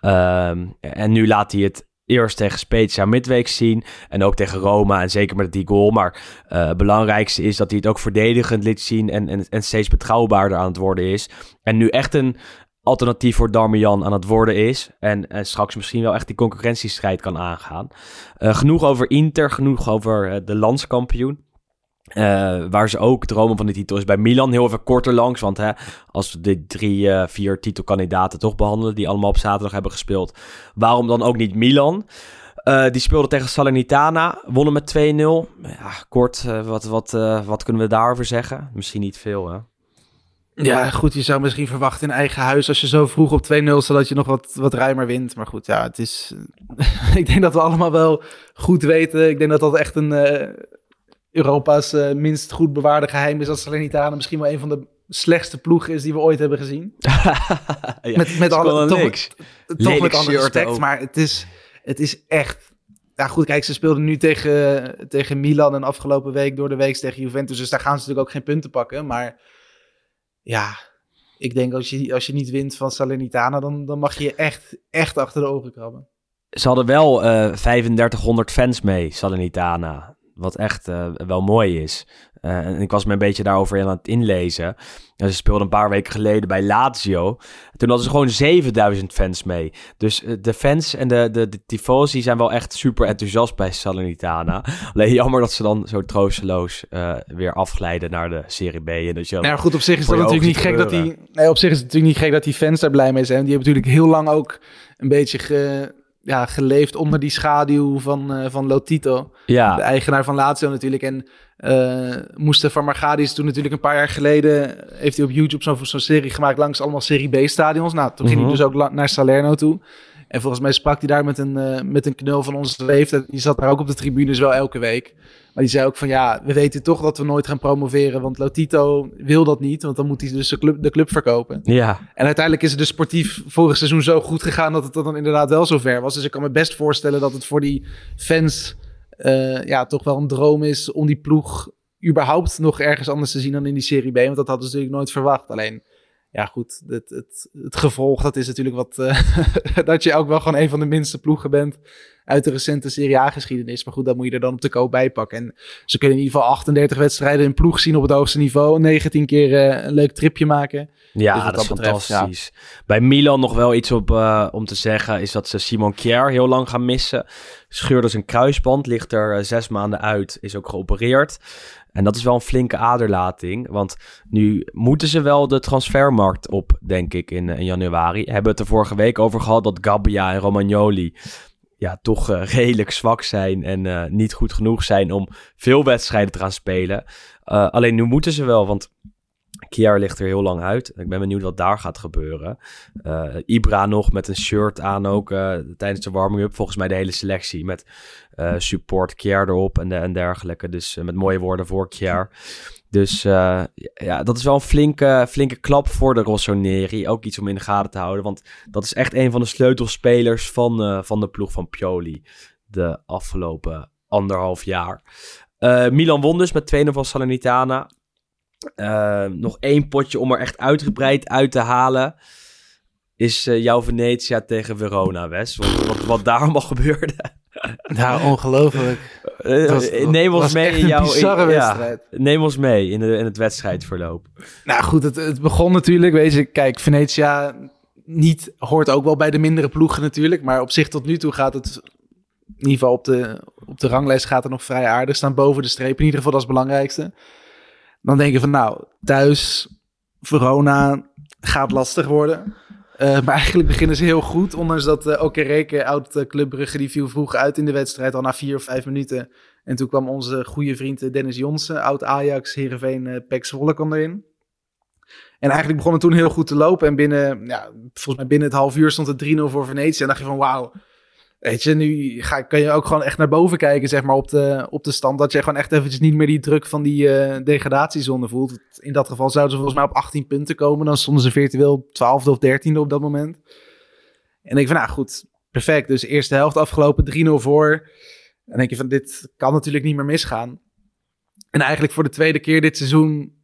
Ehm, en nu laat hij het eerst tegen Spezia midweek zien. En ook tegen Roma en zeker met die goal. Maar eh, het belangrijkste is dat hij het ook verdedigend liet zien... En, en, en steeds betrouwbaarder aan het worden is. En nu echt een alternatief voor Darmian aan het worden is. En, en straks misschien wel echt die concurrentiestrijd kan aangaan. Eh, genoeg over Inter, genoeg over eh, de landskampioen. Eh, waar ze ook dromen van de titel is bij Milan. Heel even korter langs, want hè, als we de drie, eh, vier titelkandidaten toch behandelen... die allemaal op zaterdag hebben gespeeld... waarom dan ook niet Milan? Eh, die speelde tegen Salernitana, wonnen met 2-0. Ja, kort, wat, wat, wat kunnen we daarover zeggen? Misschien niet veel, hè? Ja, goed, je zou misschien verwachten in eigen huis als je zo vroeg op 2-0 staat dat je nog wat, wat ruimer wint. Maar goed, ja, het is... ik denk dat we allemaal wel goed weten. Ik denk dat dat echt een Europa's eh, minst goed bewaarde geheim is. Dat Salernitana misschien wel een van de slechtste ploegen is die we ooit hebben gezien. Ja, met met alle, toch, niks. toch Lelijk met alle shirt respect, ook. maar het is, het is echt... Ja goed, kijk, ze speelden nu tegen, tegen Milan en afgelopen week door de week tegen Juventus. Dus daar gaan ze natuurlijk ook geen punten pakken. Maar ja, ik denk als je, als je niet wint van Salernitana, dan, dan mag je je echt, echt achter de ogen krabben. Ze hadden wel eh 3500 fans mee, Salernitana. Wat echt eh, wel mooi is. Eh, en ik was me een beetje daarover aan het inlezen. En ze speelden een paar weken geleden bij Lazio. Toen hadden ze gewoon 7000 fans mee. Dus eh, de fans en de, de, de tifosi zijn wel echt super enthousiast bij Salernitana. Alleen jammer dat ze dan zo troosteloos weer afglijden naar de Serie B. En dat je Nou goed, op zich is dat je natuurlijk niet gek dat die... Nee, op zich is het natuurlijk niet gek dat die fans daar blij mee zijn. Die hebben natuurlijk heel lang ook een beetje ge, ja, geleefd onder die schaduw van, eh van Lotito. de ja, eigenaar van Lazio natuurlijk. En eh Mustafa Margadi is toen natuurlijk een paar jaar geleden... heeft hij op YouTube zo'n zo'n serie gemaakt langs allemaal Serie B-stadions. Nou, toen ging Mhm. hij dus ook naar Salerno toe. En volgens mij sprak hij daar met een, eh, met een knul van onze leeftijd. Die zat daar ook op de tribunes wel elke week. Maar die zei ook van ja, we weten toch dat we nooit gaan promoveren. Want Lotito wil dat niet, want dan moet hij dus de club, de club verkopen. ja. En uiteindelijk is het dus sportief vorig seizoen zo goed gegaan dat het dan inderdaad wel zo ver was. Dus ik kan me best voorstellen dat het voor die fans eh, ja, toch wel een droom is om die ploeg überhaupt nog ergens anders te zien dan in die Serie B. Want dat hadden ze natuurlijk nooit verwacht. Alleen, ja goed, het, het, het gevolg dat is natuurlijk wat... eh, dat je ook wel gewoon een van de minste ploegen bent uit de recente Serie A-geschiedenis. Maar goed, dat moet je er dan op de koop bij pakken. En ze kunnen in ieder geval 38 wedstrijden in ploeg zien op het hoogste niveau. 19 keer eh, een leuk tripje maken. Ja, Dus dat is betreft, fantastisch. Bij Milan nog wel iets op, eh, om te zeggen... is dat ze Simon Kjaer heel lang gaan missen. Scheurde zijn kruisband, ligt er eh, zes maanden uit, is ook geopereerd. En dat is wel een flinke aderlating. Want nu moeten ze wel de transfermarkt op, denk ik, in, in januari. Hebben het er vorige week over gehad dat Gabbia en Romagnoli... ja, toch eh, redelijk zwak zijn en eh, niet goed genoeg zijn... om veel wedstrijden te gaan spelen. Eh, alleen nu moeten ze wel, want... Kier ligt er heel lang uit. Ik ben benieuwd wat daar gaat gebeuren. Ibra nog met een shirt aan ook tijdens de warming-up. Volgens mij de hele selectie met support Kier erop en, en dergelijke. Dus met mooie woorden voor Kier. Dus eh, ja, dat is wel een flinke, flinke klap voor de Rossoneri. Ook iets om in de gaten te houden. Want dat is echt een van de sleutelspelers van, eh, van de ploeg van Pioli. De afgelopen anderhalf jaar. Eh, Milan won dus met 2-0 van Salernitana. Nog één potje om er echt uitgebreid uit te halen. Is jouw Venetia tegen Verona, Wes. Wat, wat, wat daar allemaal gebeurde. Ja, ongelooflijk. Eh, was- neem ons mee in jouw. bizarre wedstrijd. Ja, neem ons mee in, de, in het wedstrijdverloop. Nou goed, het, het begon natuurlijk, weet je, kijk, Venetia niet, hoort ook wel bij de mindere ploegen natuurlijk, maar op zich tot nu toe gaat het, in ieder geval op de, op de ranglijst gaat het nog vrij aardig, staan boven de streep, in ieder geval dat is het belangrijkste. Dan denk je van, nou, thuis, Verona gaat lastig worden. Eh, maar eigenlijk beginnen ze heel goed, ondanks dat uh, Okereke, oud uh, Club die viel vroeg uit in de wedstrijd, al na vier of vijf minuten. En toen kwam onze goede vriend eh, Dennis Jonsen, oud Ajax, Heerenveen, uh, Pek Zwolle erin. En eigenlijk begon het toen heel goed te lopen. En binnen, ja, volgens mij binnen het half uur stond het 3-0 voor Venetië. En dacht je van, wauw, Weet je, nu ga, kan je ook gewoon echt naar boven kijken, zeg maar, op de, op de stand. Dat je gewoon echt eventjes niet meer die druk van die uh, degradatiezone voelt. In dat geval zouden ze volgens mij op 18 punten komen. Dan stonden ze virtueel 12e of 13e op dat moment. En ik van, nou goed, perfect. Dus eerste helft afgelopen, 3-0 voor. En denk je van, dit kan natuurlijk niet meer misgaan. En eigenlijk voor de tweede keer dit seizoen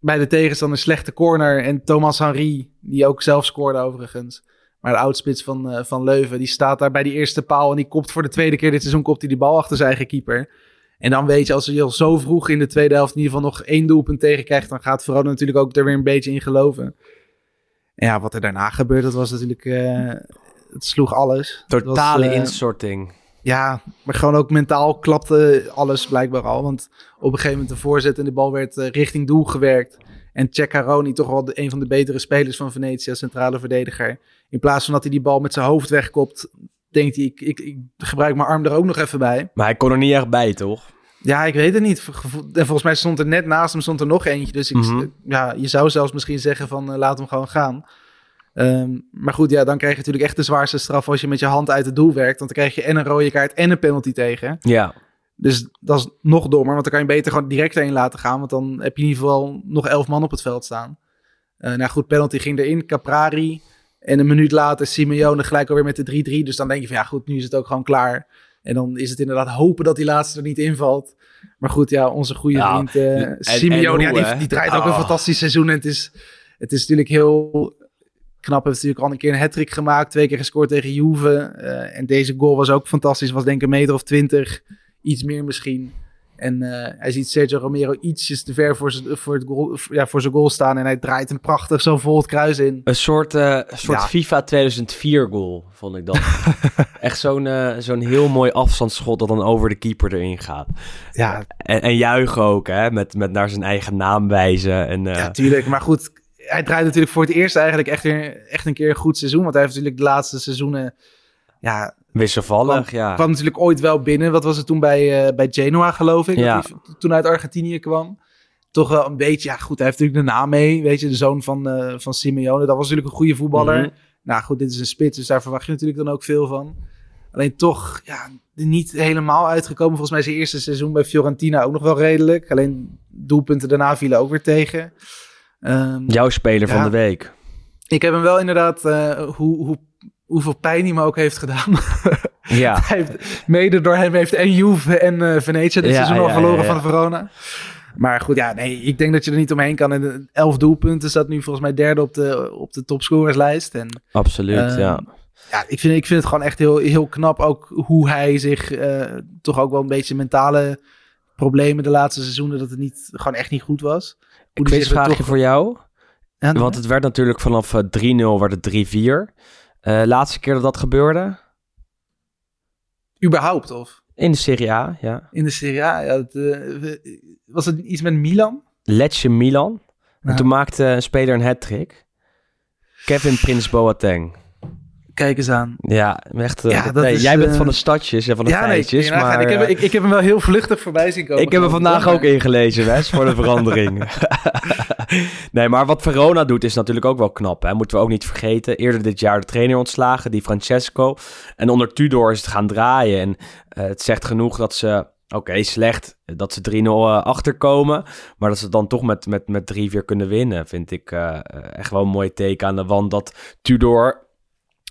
bij de tegenstander slechte corner. En Thomas Henry, die ook zelf scoorde overigens. Maar de oudspits van, uh, van Leuven, die staat daar bij die eerste paal. En die kopt voor de tweede keer dit seizoen kopt hij die bal achter zijn eigen keeper. En dan weet je, als je al zo vroeg in de tweede helft in ieder geval nog één doelpunt tegen krijgt, dan gaat Verona natuurlijk ook er weer een beetje in geloven. En ja, wat er daarna gebeurde, dat was natuurlijk, uh, het sloeg alles. Totale was, uh, insorting. Ja, maar gewoon ook mentaal klapte alles blijkbaar al. Want op een gegeven moment de voorzet en de bal werd richting doel gewerkt. En Ceccaroni, toch wel de, een van de betere spelers van Venetië, centrale verdediger. In plaats van dat hij die bal met zijn hoofd wegkopt, denkt hij, ik, ik, ik gebruik mijn arm er ook nog even bij. Maar hij kon er niet echt bij, toch? Ja, ik weet het niet. En volgens mij stond er net naast hem stond er nog eentje. Dus ik, Mhm. mm -hmm. ja, je zou zelfs misschien zeggen van uh, laat hem gewoon gaan. Um, maar goed, ja, dan krijg je natuurlijk echt de zwaarste straf als je met je hand uit het doel werkt. Want dan krijg je en een rode kaart en een penalty tegen. Ja. Dus dat is nog dommer, want dan kan je beter gewoon direct heen laten gaan. Want dan heb je in ieder geval nog elf man op het veld staan. Uh, nou goed, penalty ging erin. Caprari. En een minuut later Simeone gelijk alweer met de 3-3. Dus dan denk je van ja goed, nu is het ook gewoon klaar. En dan is het inderdaad hopen dat die laatste er niet invalt. Maar goed, ja, onze goede Ja, vriend uh, en- Simeone, en hoe, ja, die, die draait ook een Oh. fantastisch seizoen. En het is, het is natuurlijk heel knap. Heeft natuurlijk al een keer een hat gemaakt. Twee keer gescoord tegen Juve. Eh, en deze goal was ook fantastisch. Was denk ik een meter of twintig. Iets meer misschien. En eh, hij ziet Sergio Romero ietsjes te ver voor zijn, voor, het goal, ja, voor zijn goal staan. En hij draait hem prachtig zo vol het kruis in. Een soort, een soort Ja. FIFA 2004 goal, vond ik dat. Echt zo'n eh, zo'n heel mooi afstandsschot dat dan over de keeper erin gaat. Ja, En, en juichen ook, hè, met, met naar zijn eigen naam wijzen. En, Ja, tuurlijk. Maar goed, hij draait natuurlijk voor het eerst eigenlijk echt, weer, echt een keer een goed seizoen. Want hij heeft natuurlijk de laatste seizoenen... Ja, wisselvallig, ja. kwam natuurlijk ooit wel binnen. Wat was het toen bij, eh, bij Genoa, geloof ik? Ja. Toen uit Argentinië kwam. Toch wel een beetje... Ja, goed, hij heeft natuurlijk de naam mee. Weet je, de zoon van, eh, van Simeone. Dat was natuurlijk een goede voetballer. Mhm. Nou goed, dit is een spits, dus daar verwacht je natuurlijk dan ook veel van. Alleen toch, ja, niet helemaal uitgekomen. Volgens mij zijn eerste seizoen bij Fiorentina ook nog wel redelijk. Alleen doelpunten daarna vielen ook weer tegen. Ehm, Jouw speler Ja. van de week. Ik heb hem wel inderdaad, eh, hoe, hoe, hoeveel pijn hij me ook heeft gedaan. Ja, Hij heeft, mede door hem heeft en Juve en eh Venetië dit Ja, seizoen al ja, verloren ja, van Verona. Maar goed, ja, nee, ik denk dat je er niet omheen kan. En de elf doelpunten staat nu volgens mij derde op de, op de topscorerslijst. En absoluut, Ehm, ja. ja, ik vind, ik vind het gewoon echt heel, heel knap ook hoe hij zich eh, toch ook wel een beetje mentale problemen de laatste seizoenen, dat het niet, gewoon echt niet goed was. Hoe Een zich er quizvraagje toch- voor jou. Want het werd natuurlijk vanaf eh, 3-0 werd het 3-4. Eh, laatste keer dat dat gebeurde? überhaupt of In de Serie A, ja. in de Serie A, ja, het, eh, was het iets met Milan? Lecce Milan. En Ja. toen maakte een speler een hat-trick. Kevin Prins Boateng. Kijk eens aan. Ja, echt. eh, Ja, dat nee, is, jij bent eh, van de stadjes en van de ja, feitjes. maar, ik, heb, eh, ik, ik heb hem wel heel vluchtig voorbij zien komen. Ik heb geloof vandaag ook ingelezen, Wes, voor de verandering. nee, maar wat Verona doet is natuurlijk ook wel knap. Hè? Moeten we ook niet vergeten. Eerder dit jaar de trainer ontslagen, die Francesco. En onder Tudor is het gaan draaien. En eh, het zegt genoeg dat ze... Oké, slecht dat ze 3-0 eh, achterkomen. Maar dat ze dan toch met, met, met 3-4 kunnen winnen, vind ik eh, eh, echt wel een mooi teken aan de wand. Dat Tudor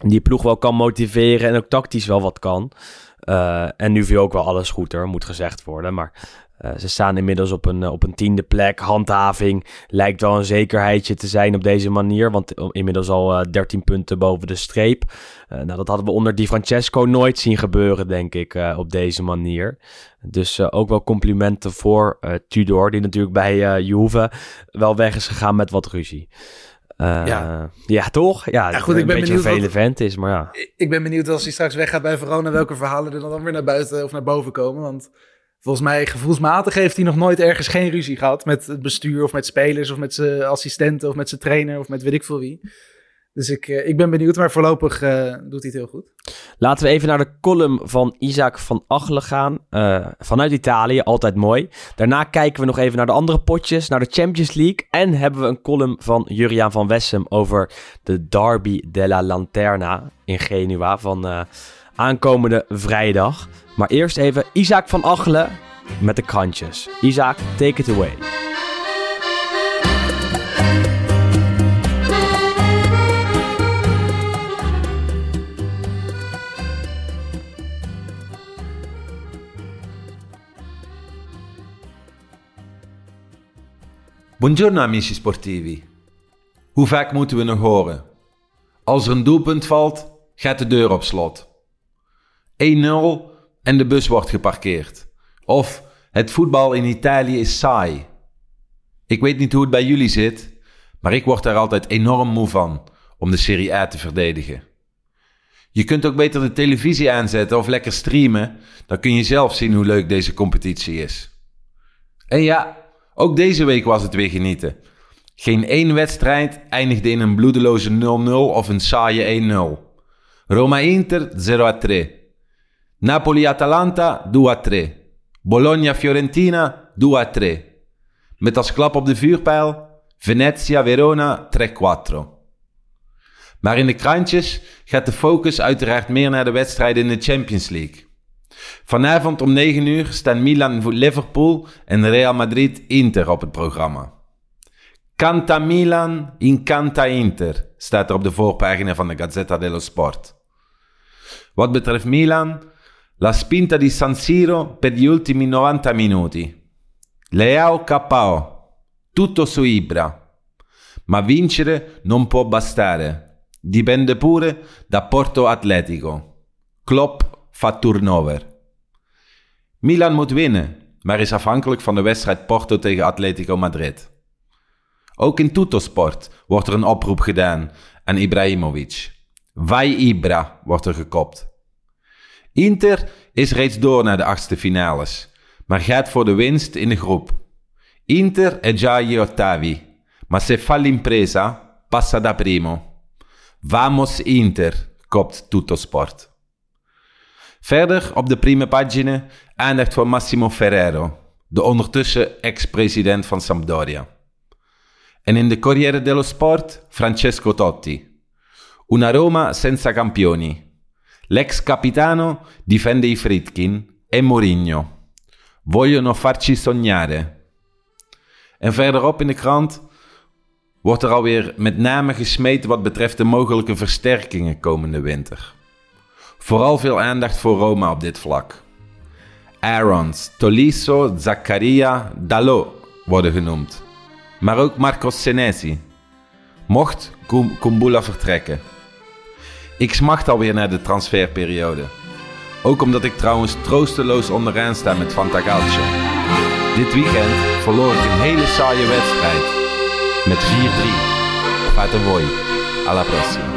die ploeg wel kan motiveren en ook tactisch wel wat kan. Eh, en nu viel ook wel alles goed hoor, moet gezegd worden. Maar eh, ze staan inmiddels op een, eh, op een tiende plek. Handhaving lijkt wel een zekerheidje te zijn op deze manier. Want inmiddels al eh 13 punten boven de streep. Nou, dat hadden we onder Di Francesco nooit zien gebeuren, denk ik, op deze manier. Dus ook wel complimenten voor Tudor, die natuurlijk bij Juve wel weg is gegaan met wat ruzie. Eh, Ja. ja. toch? Ja, Ja, goed, een ik ben beetje een benieuwd vele vent is, maar ja. Ik- Ik ben benieuwd als hij straks weggaat bij Verona, welke verhalen er dan weer naar buiten of naar boven komen. Want volgens mij, gevoelsmatig heeft hij nog nooit ergens geen ruzie gehad met het bestuur of met spelers of met zijn assistenten of met zijn trainer of met weet ik veel wie. Dus ik, eh, ik ben benieuwd, maar voorlopig eh, doet hij het heel goed. Laten we even naar de column van Isaac van Achelen gaan. Eh, vanuit Italië, altijd mooi. Daarna kijken we nog even naar de andere potjes, naar de Champions League. En hebben we een column van Juriaan van Wessem over de Derby della Lanterna in Genua van aankomende vrijdag. Maar eerst even Isaac van Achelen met de krantjes. Isaac, take it away. Buongiorno amici sportivi. Hoe vaak moeten we nog horen? Als er een doelpunt valt, gaat de deur op slot. 1-0 en de bus wordt geparkeerd. Of het voetbal in Italië is saai. Ik weet niet hoe het bij jullie zit, maar ik word daar altijd enorm moe van om de Serie A te verdedigen. Je kunt ook beter de televisie aanzetten of lekker streamen, dan kun je zelf zien hoe leuk deze competitie is. En ja, ook deze week was het weer genieten. Geen één wedstrijd eindigde in een bloedeloze 0-0 of een saaie 1-0. Roma-Inter 0-3. Napoli-Atalanta 2-3. Bologna-Fiorentina 2-3. Met als klap op de vuurpijl Venezia-Verona 3-4. Maar in de krantjes gaat de focus uiteraard meer naar de wedstrijden in de Champions League. Vanavond om 9 uur staan Milan Liverpool en Real Madrid Inter op het programma. Canta Milan, incanta Inter, staat er op de voorpagina van de Gazzetta dello Sport. Wat betreft Milan, la spinta di San Siro per gli ultimi 90 minuti. Leao KO, tutto su Ibra. Ma vincere non può bastare. Dipende pure da Porto Atletico. Klopp fa turnover. Milan moet winnen, maar is afhankelijk van de wedstrijd Porto tegen Atletico Madrid. Ook in Tuttosport wordt er een oproep gedaan aan Ibrahimovic. Vai Ibra wordt er gekopt. Inter is reeds door naar de achtste finales, maar gaat voor de winst in de groep. Inter è già agli ottavi, ma se fa l'impresa, passa da primo. Vamos Inter, kopt Tuttosport. Verder op de prime pagina aandacht voor Massimo Ferrero, de ondertussen ex-president van Sampdoria. En in de Corriere dello Sport Francesco Totti. Una Roma senza campioni. L'ex capitano difende i Fritkin e Mourinho. Vogliono farci sognare. En verderop in de krant wordt er alweer met name gesmeten wat betreft de mogelijke versterkingen komende winter. Vooral veel aandacht voor Roma op dit vlak. Aarons, Tolisso, Zaccaria, Dalot worden genoemd. Maar ook Marcos Senesi. Mocht Kum- Kumbula vertrekken. Ik smacht alweer naar de transferperiode. Ook omdat ik trouwens troosteloos onderaan sta met Fantacalcio. Dit weekend verloor ik een hele saaie wedstrijd. Met 4-3. Fate. Alla prossima.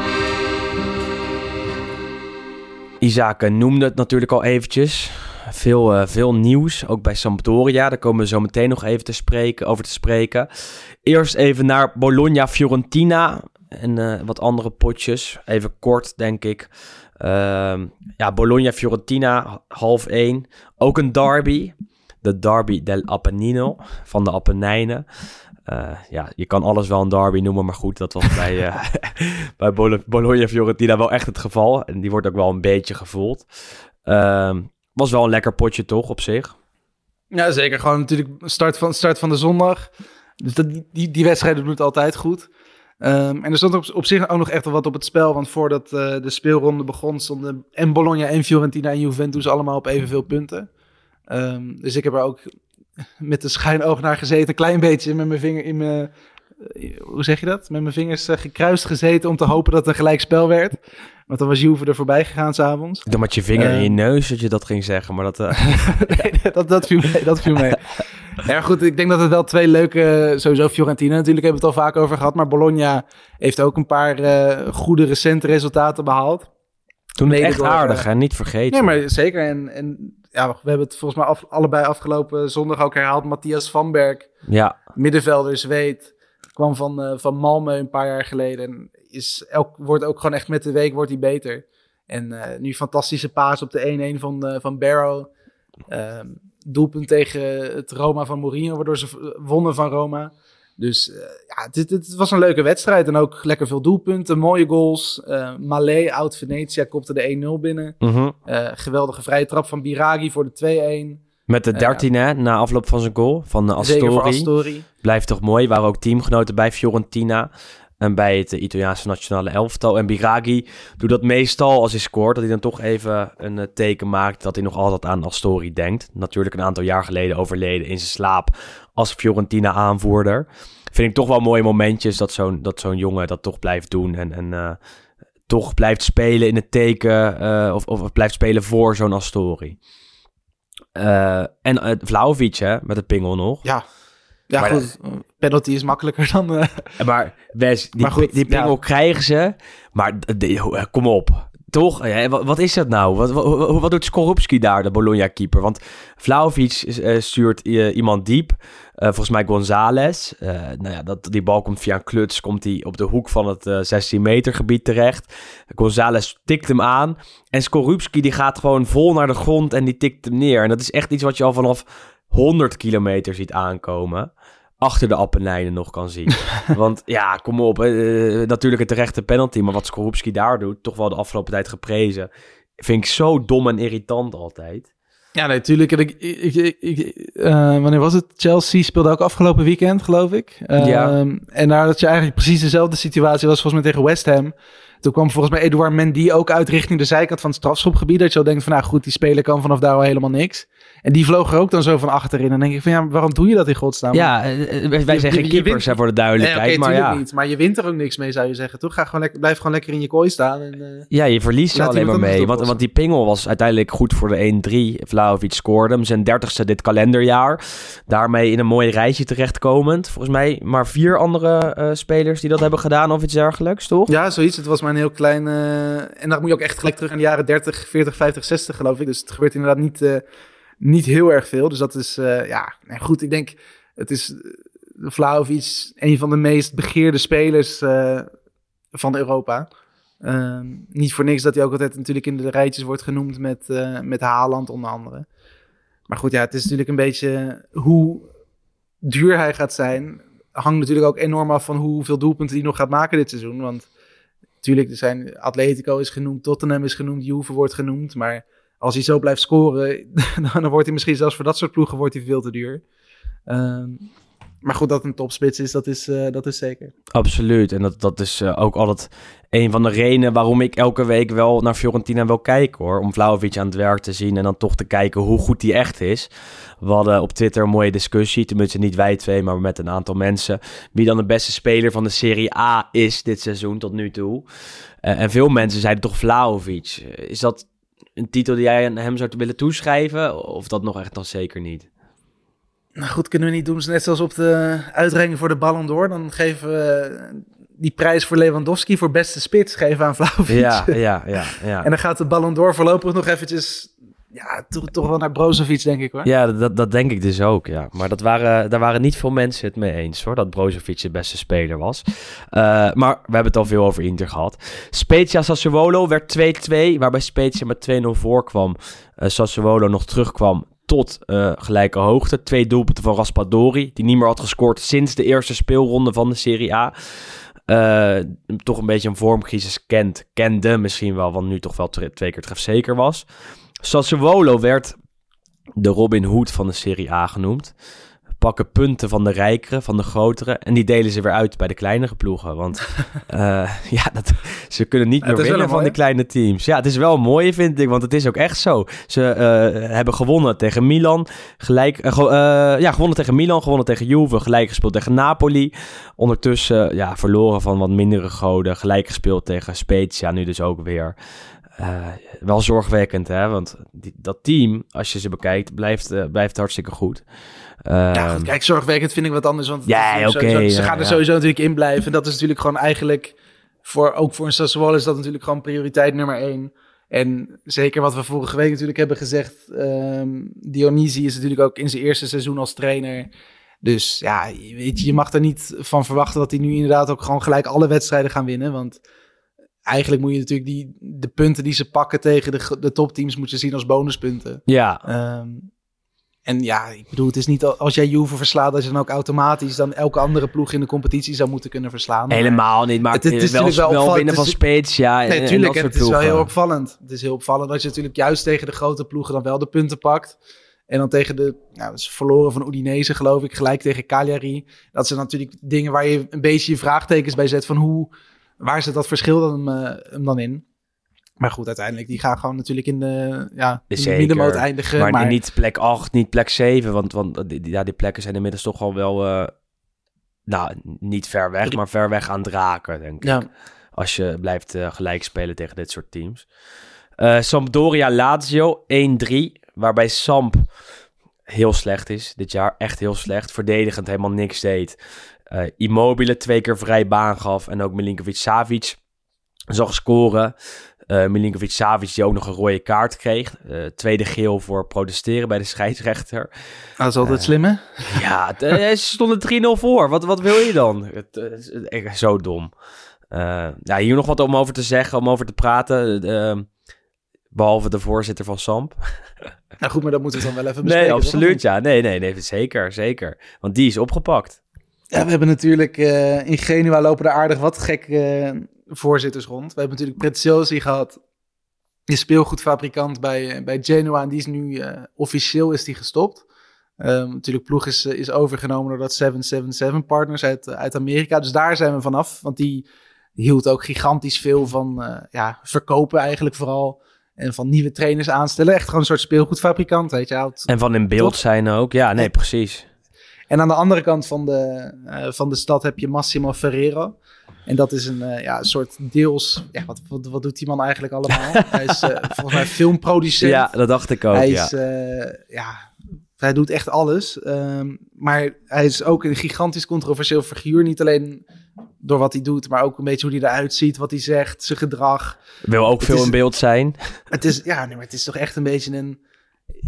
Isaac noemde het natuurlijk al eventjes. Veel, eh, veel nieuws, ook bij Sampdoria. Daar komen we zo meteen nog even te spreken, over te spreken. Eerst even naar Bologna-Fiorentina en eh, wat andere potjes. Even kort, denk ik. Ehm, ja, Bologna-Fiorentina, half één. Ook een derby. De derby del Appennino, van de Apennijnen. Eh, ja, je kan alles wel een derby noemen, maar goed, dat was bij, eh, bij Bolo- Bologna-Fiorentina wel echt het geval. En die wordt ook wel een beetje gevoeld. Ehm, was wel een lekker potje toch, op zich. Ja, zeker. Gewoon natuurlijk start van, start van de zondag. Dus dat, die, die wedstrijden doen het altijd goed. Ehm, en er stond op, op zich ook nog echt wel wat op het spel. Want voordat eh, de speelronde begon, stonden en Bologna en Fiorentina en Juventus allemaal op evenveel punten. Ehm, dus ik heb er ook met de schijnoog naar gezeten. Een klein beetje met mijn vinger in mijn... eh, Hoe zeg je dat? Met mijn vingers eh, gekruist gezeten om te hopen dat het een gelijk spel werd. Want dan was Juve er voorbij gegaan s'avonds. Dan met je vinger in je Ehm. neus dat je dat ging zeggen, maar dat... eh, nee, dat, dat viel mee. Dat viel mee. Ja, goed, ik denk dat het wel twee leuke... Sowieso Fiorentina natuurlijk hebben we het al vaak over gehad. Maar Bologna heeft ook een paar eh, goede recente resultaten behaald. toen het echt door, aardig, eh, hè? Niet vergeten. Nee, maar zeker. En, en ja, we hebben het volgens mij af- allebei afgelopen zondag ook herhaald. Matthias Van Berg, Ja, middenvelder, Zweed. Kwam van, eh van Malmö een paar jaar geleden. En is elk, wordt ook gewoon echt met de week wordt hij beter. En eh, nu fantastische paas op de 1-1 van, eh, van Barrow. Ehm, doelpunt tegen het Roma van Mourinho, waardoor ze wonnen van Roma. Dus eh, ja, het, het, was een leuke wedstrijd. En ook lekker veel doelpunten, mooie goals. Eh Malé, oud Venetia, kopte de 1-0 binnen. Mhm. Eh, geweldige vrije trap van Biragi voor de 2-1. Met de Ja. dertiende na afloop van zijn goal van Astori. Astori. Blijft toch mooi. Waren ook teamgenoten bij Fiorentina. En bij het Italiaanse nationale elftal. En Biragi doet dat meestal als hij scoort. Dat hij dan toch even een teken maakt dat hij nog altijd aan Astori denkt. Natuurlijk een aantal jaar geleden overleden in zijn slaap als Fiorentina aanvoerder. Vind ik toch wel mooie momentjes dat zo'n, dat zo'n jongen dat toch blijft doen. En, en eh, toch blijft spelen in het teken. eh, of, of blijft spelen voor zo'n Astori. Eh, en uh, Vlaovic hè, met het pingel nog. Ja, ja Maar goed. Penalty is makkelijker dan... Maar Wes, die, Maar goed, die pingel ja. krijgen ze. Maar d- d- kom op. Toch? Wat, wat is dat nou? Wat, wat, wat doet Skorupski daar, de Bologna-keeper? Want Vlaovic stuurt iemand diep. Eh, volgens mij González. Eh, nou ja, dat, die bal komt via een kluts. Komt hij op de hoek van het eh 16 meter gebied terecht. González tikt hem aan. En Skorupski die gaat gewoon vol naar de grond en die tikt hem neer. En dat is echt iets wat je al vanaf 100 kilometer ziet aankomen achter de Appenijnen nog kan zien. Want ja, kom op. eh, natuurlijk een terechte penalty. Maar wat Skorupski daar doet, toch wel de afgelopen tijd geprezen. Vind ik zo dom en irritant altijd. Ja, natuurlijk. ik, ik, ik, ik- eh, wanneer was het? Chelsea speelde ook afgelopen weekend, geloof ik. Ja. Ehm, En daar dat je eigenlijk precies dezelfde situatie was volgens mij tegen West Ham. Toen kwam volgens mij Edouard Mendy ook uit richting de zijkant van het strafschopgebied. Dat je al denkt van, nou goed, die speler kan vanaf daar al helemaal niks. En die vloog er ook dan zo van achterin. En dan denk ik van, ja, waarom doe je dat in godsnaam? Ja, eh, eh, wij je- zijn geen je keepers wint- hè, voor de Nee, duidelijkheid. oké, maar tuurlijk ja, niet. Maar je wint er ook niks mee, zou je zeggen. Toch? Ga gewoon lekker, blijf gewoon lekker in je kooi staan. En, eh, ja, je verliest er alleen maar mee. Want, want die pingel was uiteindelijk goed voor de 1-3. Vlaovic scoorde hem. Zijn dertigste dit kalenderjaar. Daarmee in een mooi rijtje terechtkomend. Volgens mij maar vier andere eh, spelers die dat hebben gedaan of iets dergelijks, toch? Ja, zoiets. Het was maar een heel klein... eh, en dan moet je ook echt gelijk terug aan de jaren 30, 40, 50, 60 geloof ik. Dus het gebeurt inderdaad niet, eh, niet heel erg veel. Dus dat is, eh, ja, goed. Ik denk, het is uh, Vlaovic een van de meest begeerde spelers eh, van Europa. Ehm, niet voor niks dat hij ook altijd natuurlijk in de rijtjes wordt genoemd met, eh, met Haaland onder andere. Maar goed, ja, het is natuurlijk een beetje hoe duur hij gaat zijn. Hangt natuurlijk ook enorm af van hoeveel doelpunten hij nog gaat maken dit seizoen. Want natuurlijk, er zijn Atletico is genoemd, Tottenham is genoemd, Juve wordt genoemd. Maar als hij zo blijft scoren, dan wordt hij misschien zelfs voor dat soort ploegen wordt hij veel te duur. Ehm, maar goed, dat een topspits is, dat is, eh, dat is zeker. Absoluut. En dat, dat is eh, ook altijd een van de redenen waarom ik elke week wel naar Fiorentina wil kijken hoor. Om Vlaovic aan het werk te zien en dan toch te kijken hoe goed die echt is. We hadden op Twitter een mooie discussie, tenminste niet wij twee, maar met een aantal mensen. Wie dan de beste speler van de Serie A is dit seizoen tot nu toe. Eh, en veel mensen zeiden toch Vlaovic. Is dat een titel die jij aan hem zou willen toeschrijven? Of dat nog echt dan zeker niet? Nou goed, kunnen we niet doen, net zoals op de uitreiking voor de Ballon d'Or. Dan geven we die prijs voor Lewandowski voor beste spits geven aan Vlaovic. Ja, ja, ja. ja. En dan gaat de Ballon d'Or voorlopig nog eventjes, ja, toch, toch wel naar Brozovic, denk ik hoor. Ja, dat, dat denk ik dus ook, ja. Maar dat waren, daar waren niet veel mensen het mee eens, hoor. Dat Brozovic de beste speler was. Uh, maar we hebben het al veel over Inter gehad. Spezia Sassuolo werd 2-2, waarbij Spezia met 2-0 voorkwam. Uh, Sassuolo nog terugkwam tot uh, gelijke hoogte. Twee doelpunten van Raspadori, die niet meer had gescoord sinds de eerste speelronde van de Serie A. Toch een beetje een vormcrisis kent, kende misschien wel, want nu toch wel twee keer trefzeker was. Sassuolo werd de Robin Hood van de Serie A genoemd. Pakken punten van de rijkere, van de grotere. En die delen ze weer uit bij de kleinere ploegen. Want uh, ja, dat, ze kunnen niet meer winnen van die kleine teams. Ja, het is wel mooi, vind ik. Want het is ook echt zo. Ze uh, hebben gewonnen tegen Milan. Gelijk, uh, ja, gewonnen tegen Milan, gewonnen tegen Juve. Gelijk gespeeld tegen Napoli. Ondertussen ja, verloren van wat mindere goden. Gelijk gespeeld tegen Spezia. Nu dus ook weer. Uh, wel zorgwekkend, hè? Want die, dat team, als je ze bekijkt, blijft, uh, blijft hartstikke goed. Uh, ja, goed, kijk, zorgwekkend vind ik wat anders. Want ze gaan er sowieso natuurlijk in blijven. En dat is natuurlijk gewoon eigenlijk, voor, ook voor een Sassuolo is dat natuurlijk gewoon prioriteit nummer één. En zeker wat we vorige week natuurlijk hebben gezegd, um, Dionisi is natuurlijk ook in zijn eerste seizoen als trainer. Dus ja, weet je, je mag er niet van verwachten dat hij nu inderdaad ook gewoon gelijk alle wedstrijden gaan winnen. Want eigenlijk moet je natuurlijk die, de punten die ze pakken tegen de, de topteams moet je zien als bonuspunten. Ja. Um, En ja, ik bedoel, het is niet al- als jij Juve verslaat, dat je dan ook automatisch dan elke andere ploeg in de competitie zou moeten kunnen verslaan. Helemaal niet, maar Het het is- is, het is wel, natuurlijk wel winnen van Spezia. en- Nee, en tuurlijk. dat En het is wel heel opvallend. Het is heel opvallend dat je natuurlijk juist tegen de grote ploegen dan wel de punten pakt. En dan tegen de, nou, ze verloren van Udinese geloof ik, gelijk tegen Cagliari. Dat zijn natuurlijk dingen waar je een beetje je vraagtekens bij zet van hoe, waar zit dat verschil dan, eh, hem dan in? Maar goed, uiteindelijk, die gaan gewoon natuurlijk in de, ja, in de Zeker. middenmoot eindigen. Maar, Maar, niet plek 8, niet plek 7. Want, want ja, die plekken zijn inmiddels toch al wel... eh, nou, niet ver weg, maar ver weg aan het raken, denk ik. ja, Als je blijft eh, gelijk spelen tegen dit soort teams. Eh, Sampdoria Lazio 1-3. Waarbij Samp heel slecht is dit jaar. Echt heel slecht. Verdedigend helemaal niks deed. Eh, Immobile twee keer vrij baan gaf. En ook Milinkovic-Savic zag scoren. Eh Milinkovic Savic die ook nog een rode kaart kreeg. Eh, tweede geel voor protesteren bij de scheidsrechter. dat is altijd slim hè? Ja, ze stonden 3-0 voor. Wat, wat wil je dan? Zo dom. Ja, hier nog wat om over te zeggen, om over te praten. Eh, behalve de voorzitter van SAMP. Nou goed, maar dat moeten we dan wel even bespreken. Nee, absoluut. Ja, nee, nee, nee, zeker, zeker. Want die is opgepakt. Ja, we hebben natuurlijk eh, in Genua lopen er aardig wat gekke eh, voorzitters rond. We hebben natuurlijk Preziosi gehad, die speelgoedfabrikant bij, eh, bij Genua. En die is nu officieel is die gestopt. Ehm, natuurlijk, ploeg is, is overgenomen door dat 777 Partners uit, uit Amerika. Dus daar zijn we vanaf. Want die hield ook gigantisch veel van ja, verkopen eigenlijk vooral. En van nieuwe trainers aanstellen. Echt gewoon een soort speelgoedfabrikant, weet je. Had En van in beeld zijn ook. Ja, nee, precies. En aan de andere kant van de, eh, van de stad heb je Massimo Ferrero. En dat is een, eh, ja, soort deels... Ja, wat, wat, wat doet die man eigenlijk allemaal? hij is eh, volgens mij filmproducent. Ja, dat dacht ik ook, hij ja. is... ja, hij doet echt alles. Ehm, maar hij is ook een gigantisch controversieel figuur. Niet alleen door wat hij doet, maar ook een beetje hoe hij eruit ziet, wat hij zegt, zijn gedrag. Wil ook Het veel is- in beeld zijn. Het is, ja, nee, maar het is toch echt een beetje een.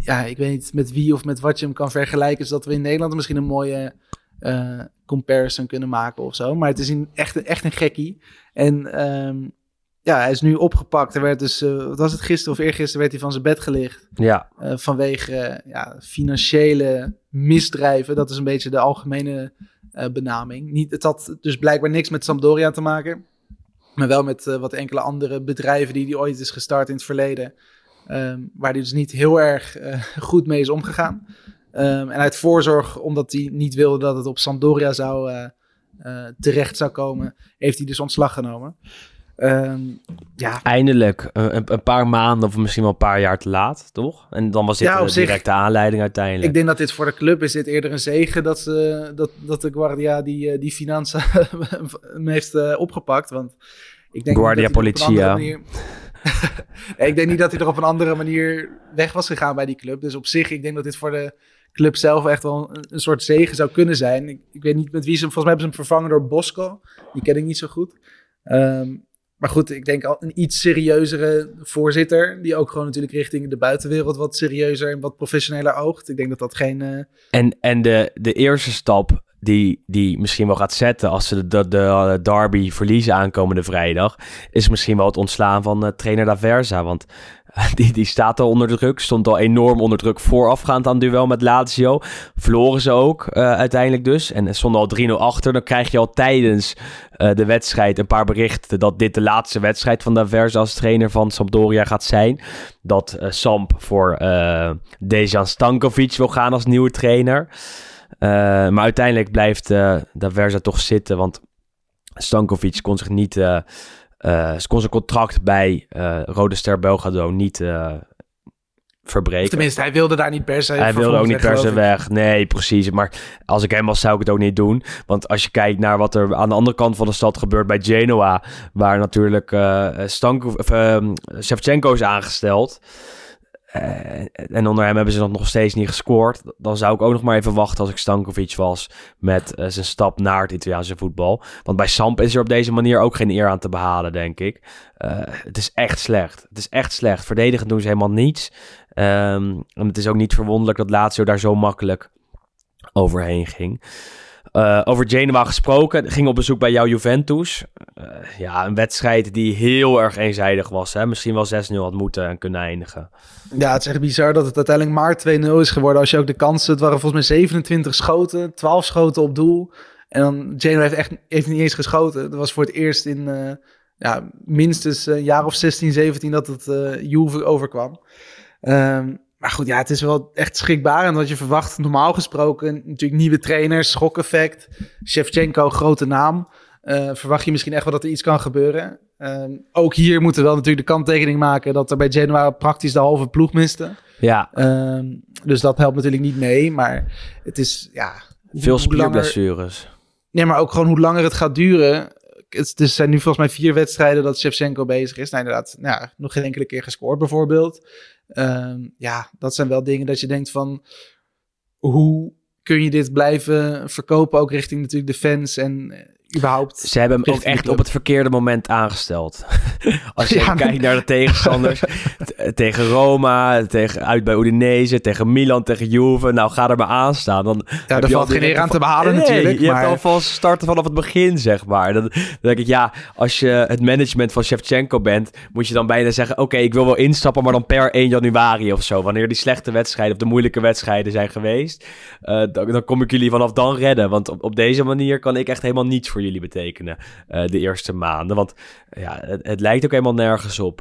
Ja, ik weet niet met wie of met wat je hem kan vergelijken. Zodat we in Nederland misschien een mooie eh, comparison kunnen maken of zo. Maar het is een, echt, een- echt een gekkie. En ehm, ja, hij is nu opgepakt. Er werd dus, eh, wat was het gisteren of eergisteren, werd hij van zijn bed gelicht. Ja, eh, vanwege ja, financiële misdrijven. Dat is een beetje de algemene benaming. Niet, het had dus blijkbaar niks met Sampdoria te maken. Maar wel met wat enkele andere bedrijven die hij ooit is gestart in het verleden. Ehm, waar hij dus niet heel erg eh, goed mee is omgegaan. Ehm, en uit voorzorg, omdat hij niet wilde dat het op Sampdoria zou, eh, eh, terecht zou komen, heeft hij dus ontslag genomen. Ehm, ja, eindelijk. Een, een- paar maanden of misschien wel een paar jaar te laat, toch? En dan was dit Ja, de zich- directe aanleiding uiteindelijk. Ik denk dat dit voor de club is dit eerder een zegen dat, ze, dat, dat de Guardia die, die Finanza hem heeft opgepakt. Want ik denk Guardia Politia. ik denk niet dat hij er op een andere manier weg was gegaan bij die club. Dus op zich, ik denk dat dit voor de club zelf echt wel een, een soort zegen zou kunnen zijn. Ik, ik weet niet met wie ze hem, volgens mij hebben ze hem vervangen door Bosco. Die ken ik niet zo goed. Ehm, maar goed, ik denk al een iets serieuzere voorzitter. Die ook gewoon natuurlijk richting de buitenwereld wat serieuzer en wat professioneler oogt. Ik denk dat dat geen. eh, En, en de, de eerste stap die, die misschien wel gaat zetten als ze de, de, de derby verliezen aankomende vrijdag, is misschien wel het ontslaan van eh, trainer Daversa. Want eh, die, die staat al onder druk, stond al enorm onder druk voorafgaand aan het duel met Lazio. Verloren ze ook eh, uiteindelijk dus en stonden al 3-0 achter. Dan krijg je al tijdens eh, de wedstrijd een paar berichten dat dit de laatste wedstrijd van Daversa als trainer van Sampdoria gaat zijn. Dat eh, Samp voor eh Dejan Stankovic wil gaan als nieuwe trainer. Uh, maar uiteindelijk blijft uh, Daversa toch zitten, want Stankovic kon zich niet, uh, kon zijn contract bij Rode Ster Belgrado niet verbreken. Of tenminste, hij wilde daar niet per se Hij wilde ook niet per se weg. Nee, precies. Maar als ik hem was, zou ik het ook niet doen. Want als je kijkt naar wat er aan de andere kant van de stad gebeurt bij Genoa, waar natuurlijk uh, Stanko, of, Shevchenko is aangesteld. Uh, en onder hem hebben ze nog steeds niet gescoord. Dan zou ik ook nog maar even wachten als ik Stankovic was met uh, zijn stap naar het Italiaanse voetbal. Want bij Samp is er op deze manier ook geen eer aan te behalen, denk ik. Uh, het is echt slecht. Het is echt slecht. Verdedigend doen ze helemaal niets. Um, en het is ook niet verwonderlijk dat Lazio daar zo makkelijk overheen ging. Uh, over Genoa gesproken, ging op bezoek bij jouw Juventus. Uh, ja, een wedstrijd die heel erg eenzijdig was. Hè? Misschien wel 6-0 had moeten en kunnen eindigen. Ja, het is echt bizar dat het uiteindelijk maar 2-0 is geworden. Als je ook de kansen, het waren volgens mij 27 schoten, 12 schoten op doel. En dan Genoa heeft echt heeft niet eens geschoten. Dat was voor het eerst in uh, ja, minstens een jaar of 16, 17 dat het Juve overkwam. Um, maar goed, ja, het is wel echt schrikbaar. En wat je verwacht, normaal gesproken, natuurlijk nieuwe trainers, schokeffect. Shevchenko, grote naam. Uh, verwacht je misschien echt wel dat er iets kan gebeuren. Um, ook hier moeten we wel natuurlijk de kanttekening maken dat er bij Genoa praktisch de halve ploeg miste. Ja. Um, dus dat helpt natuurlijk niet mee. Maar het is, ja... Veel spierblessures. Nee, maar ook gewoon hoe langer het gaat duren. Het, er zijn nu volgens mij vier wedstrijden dat Shevchenko bezig is. Nou, inderdaad, nou, nog geen enkele keer gescoord bijvoorbeeld. Um, ja, dat zijn wel dingen dat je denkt van... Hoe kun je dit blijven verkopen, ook richting natuurlijk de fans en überhaupt. Ze hebben hem ook echt op het verkeerde moment aangesteld. Als je ja, kijkt naar de tegenstanders. tegen Roma, tegen, uit bij Udinese, tegen Milan, tegen Juve. Nou, ga er maar aan staan. Dan ja, er valt geen eer aan te behalen natuurlijk. Je maar... hebt alvast starten vanaf het begin, zeg maar. Dan, dan, denk ik, ja, als je het management van Shevchenko bent... moet je dan bijna zeggen... oké, okay, ik wil wel instappen, maar dan per 1 januari of zo. Wanneer die slechte wedstrijden of de moeilijke wedstrijden zijn geweest... Uh, dan, dan, kom ik jullie vanaf dan redden. Want op, op deze manier kan ik echt helemaal niets voor jullie betekenen uh, de eerste maanden. Want ja, het, het, lijkt ook helemaal nergens op.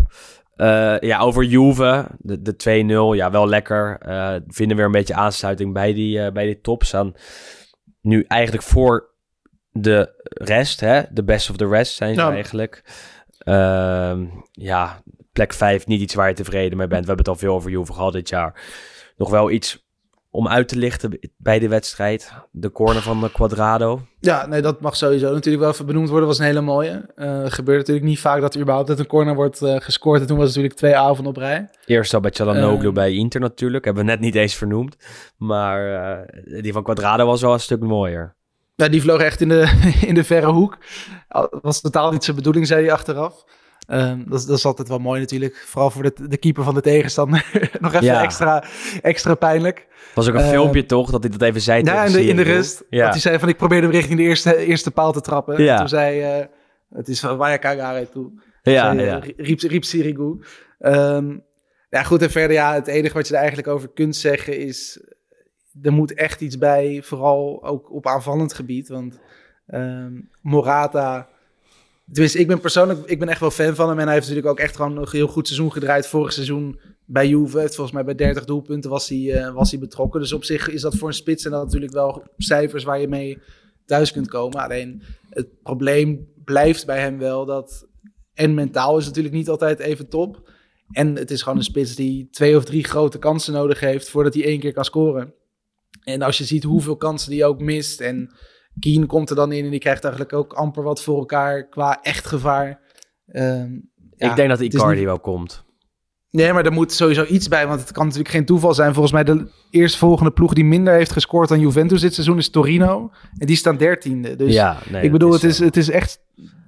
Uh, ja, over Juve, de, de 2-0, ja, wel lekker. Uh, vinden weer een beetje aansluiting bij die, bij die top. Staan nu eigenlijk voor de rest, hè? De best of the rest zijn ze ja. eigenlijk. Ehm, ja, plek 5, niet iets waar je tevreden mee bent. We hebben het al veel over Juve gehad dit jaar. Nog wel iets om uit te lichten bij de wedstrijd. De corner van de Quadrado. Ja, nee, dat mag sowieso natuurlijk wel even benoemd worden. was een hele mooie. Uh, gebeurt natuurlijk niet vaak dat er überhaupt een corner wordt uh, gescoord. En toen was het natuurlijk twee avonden op rij. Eerst al bij Chalanoglu uh, bij Inter natuurlijk. Hebben we net niet eens vernoemd. Maar die van Quadrado was wel een stuk mooier. Ja, die vloog echt in de, in de verre hoek. Was totaal niet zijn bedoeling, zei hij achteraf. Um, dat, dat, is altijd wel mooi natuurlijk. Vooral voor de, de keeper van de tegenstander. Nog even ja. extra, extra pijnlijk. was ook een uh, filmpje toch, dat hij dat even zei Ja, in de, in de rust. Ja. Dat hij zei van ik probeerde hem richting de eerste, eerste paal te trappen. Ja. En toen zei uh, het is van Waya Kagare toe. Ja, zei, ja. Riep, riep Sirigu. Um, ja, goed. En verder, ja, het enige wat je er eigenlijk over kunt zeggen is... Er moet echt iets bij, vooral ook op aanvallend gebied. Want um, Morata dus ik ben persoonlijk, ik ben echt wel fan van hem. En hij heeft natuurlijk ook echt gewoon een heel goed seizoen gedraaid. Vorig seizoen bij Juve. Volgens mij bij 30 doelpunten was hij, uh, was hij betrokken. Dus op zich is dat voor een spits en dat natuurlijk wel cijfers waar je mee thuis kunt komen. Alleen het probleem blijft bij hem wel dat... En mentaal is natuurlijk niet altijd even top. En het is gewoon een spits die twee of drie grote kansen nodig heeft voordat hij één keer kan scoren. En als je ziet hoeveel kansen die ook mist en Keen komt er dan in en die krijgt eigenlijk ook amper wat voor elkaar qua echt gevaar. Um, ja, ik denk dat Icardi niet... wel komt. Nee, maar er moet sowieso iets bij, want het kan natuurlijk geen toeval zijn. Volgens mij de eerstvolgende ploeg die minder heeft gescoord dan Juventus dit seizoen is Torino. En die staan dertiende. Dus ja, nee, ik bedoel, is het, is, het is echt...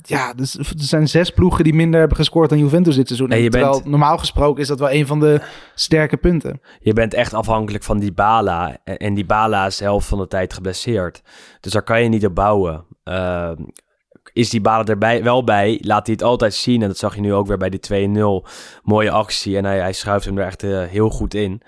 Ja, dus er zijn zes ploegen die minder hebben gescoord dan Juventus dit seizoen. Nee, je Terwijl bent... normaal gesproken is dat wel een van de sterke punten. Je bent echt afhankelijk van die Bala. En die Bala is de helft van de tijd geblesseerd. Dus daar kan je niet op bouwen. Uh, is die Bala erbij wel bij, laat hij het altijd zien. En dat zag je nu ook weer bij die 2-0. Mooie actie en hij, hij schuift hem er echt uh, heel goed in.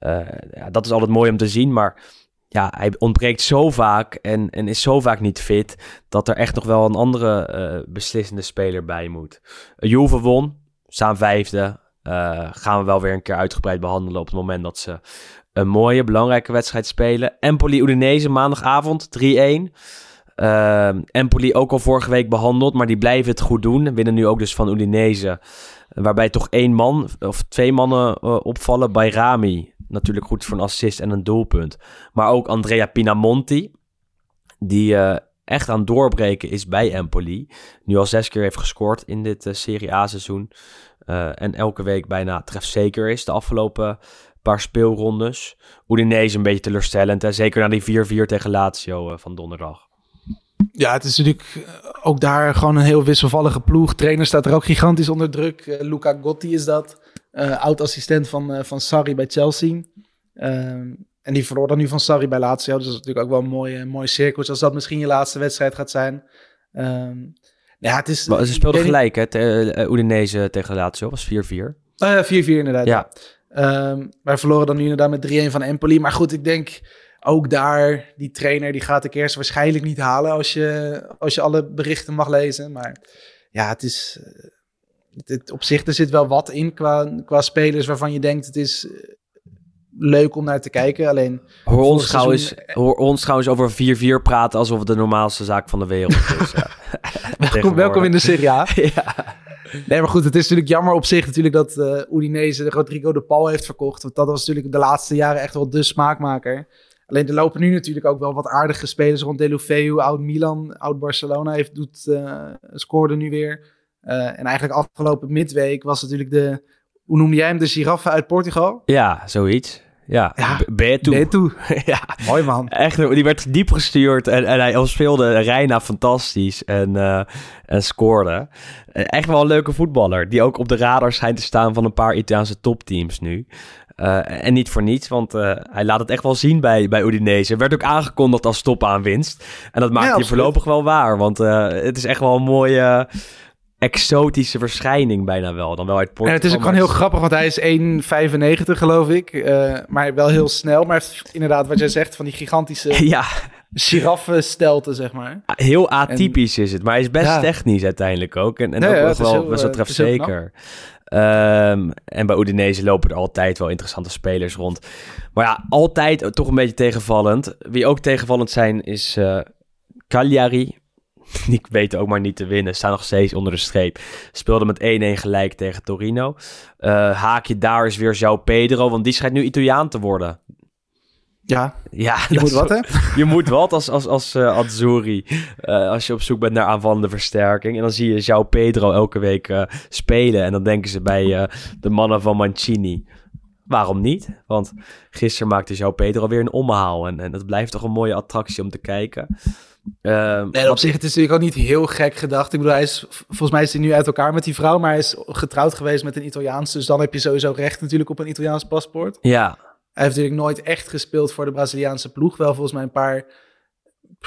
Uh, ja, dat is altijd mooi om te zien, maar ja, hij ontbreekt zo vaak en, en is zo vaak niet fit... dat er echt nog wel een andere uh, beslissende speler bij moet. Juve won, staan vijfde. gaan we wel weer een keer uitgebreid behandelen op het moment dat ze een mooie, belangrijke wedstrijd spelen. Empoli-Udinese maandagavond, 3-1... Uh, Empoli ook al vorige week behandeld, maar die blijven het goed doen. Winnen nu ook dus van Udinese. Waarbij toch één man of twee mannen uh, opvallen. Bayrami, natuurlijk goed voor een assist en een doelpunt. Maar ook Andrea Pinamonti, die uh, echt aan doorbreken is bij Empoli. Nu al zes keer heeft gescoord in dit uh, Serie A-seizoen. en elke week bijna trefzeker is de afgelopen paar speelrondes. Udinese een beetje teleurstellend. Hè? Zeker na die 4-4 tegen Lazio van donderdag. Ja, het is natuurlijk ook daar gewoon een heel wisselvallige ploeg. Trainer staat er ook gigantisch onder druk. Uh, Luca Gotti is dat. Uh, Oud-assistent van, uh, van Sarri bij Chelsea. Ehm, en die verloor dan nu van Sarri bij Lazio. Dus dat is natuurlijk ook wel een mooie, mooie cirkel. Als dat misschien je laatste wedstrijd gaat zijn. Um, Ja, het is... Maar ze speelden gelijk, hè? Te, eh, Udinese tegen Lazio. was 4-4. Oh ja, 4-4 inderdaad. Ja. Ehm, wij verloren dan nu inderdaad met 3-1 van Empoli. Maar goed, ik denk ook daar, die trainer die gaat de kerst waarschijnlijk niet halen als je, als je alle berichten mag lezen. Maar ja, het is... eh, Het, het- op zich, er zit wel wat in qua, qua spelers waarvan je denkt het is eh, leuk om naar te kijken. Alleen, Hoor ons, trouwens, seizoen- hoor ons trouwens over 4-4 praten alsof het de normaalste zaak van de wereld is. ja. welkom, welkom in de Serie A. ja. Nee, maar goed, het is natuurlijk jammer op zich natuurlijk dat eh Udinese de Rodrigo de Paul heeft verkocht. Want dat was natuurlijk de laatste jaren echt wel de smaakmaker. Alleen er lopen nu natuurlijk ook wel wat aardige spelers rond. Delufeu, oud Milan, oud Barcelona, heeft, doet, eh, scoorde nu weer. Eh, en eigenlijk afgelopen midweek was natuurlijk de, hoe noemde jij hem, de giraffe uit Portugal? ja, zoiets. Ja, Ja, B- Beto. Beto. ja, Mooi man. echt. Die werd diep gestuurd en, en hij speelde Reina fantastisch en, eh, en scoorde. Eh, Echt wel een leuke voetballer, die ook op de radar schijnt te staan van een paar Italiaanse topteams nu. Eh, en niet voor niets, want eh, hij laat het echt wel zien bij, bij Udinese. Werd ook aangekondigd als topaanwinst. En dat maakt Ja, hij voorlopig wel waar, want eh, het is echt wel een mooie exotische verschijning bijna wel. Dan wel uit En Portugal. het is ook gewoon heel grappig, want hij is 1,95 geloof ik. Eh, maar wel heel snel. Maar inderdaad, wat jij zegt, van die gigantische Ja, giraffenstelten, zeg maar. heel atypisch is het, maar hij is best Ja. technisch uiteindelijk ook. En, en Ja, ook ja, nog wel heel, best wel eh, het is heel trefzeker. Ehm, en bij Udinese lopen er altijd wel interessante spelers rond. Maar ja, altijd toch een beetje tegenvallend. Wie ook tegenvallend zijn is eh Cagliari. Die weten ook maar niet te winnen. Staan nog steeds onder de streep. Speelde met 1-1 gelijk tegen Torino. Eh, haakje daar is weer João Pedro, want die schijnt nu Italiaan te worden. Ja, Ja, je moet wat, hè? je moet wat als, als, als eh, Azzurri. eh, als je op zoek bent naar aanvallende versterking. En dan zie je João Pedro elke week spelen. En dan denken ze bij de mannen van Mancini. Waarom niet? Want gisteren maakte João Pedro weer een omhaal. En, en dat blijft toch een mooie attractie om te kijken. Nee, op zich, het is natuurlijk ook niet heel gek gedacht. Ik bedoel, hij is, volgens mij is hij nu uit elkaar met die vrouw, maar hij is getrouwd geweest met een Italiaans. Dus dan heb je sowieso recht natuurlijk op een Italiaans paspoort. ja, Hij heeft natuurlijk nooit echt gespeeld voor de Braziliaanse ploeg. Wel volgens mij een paar,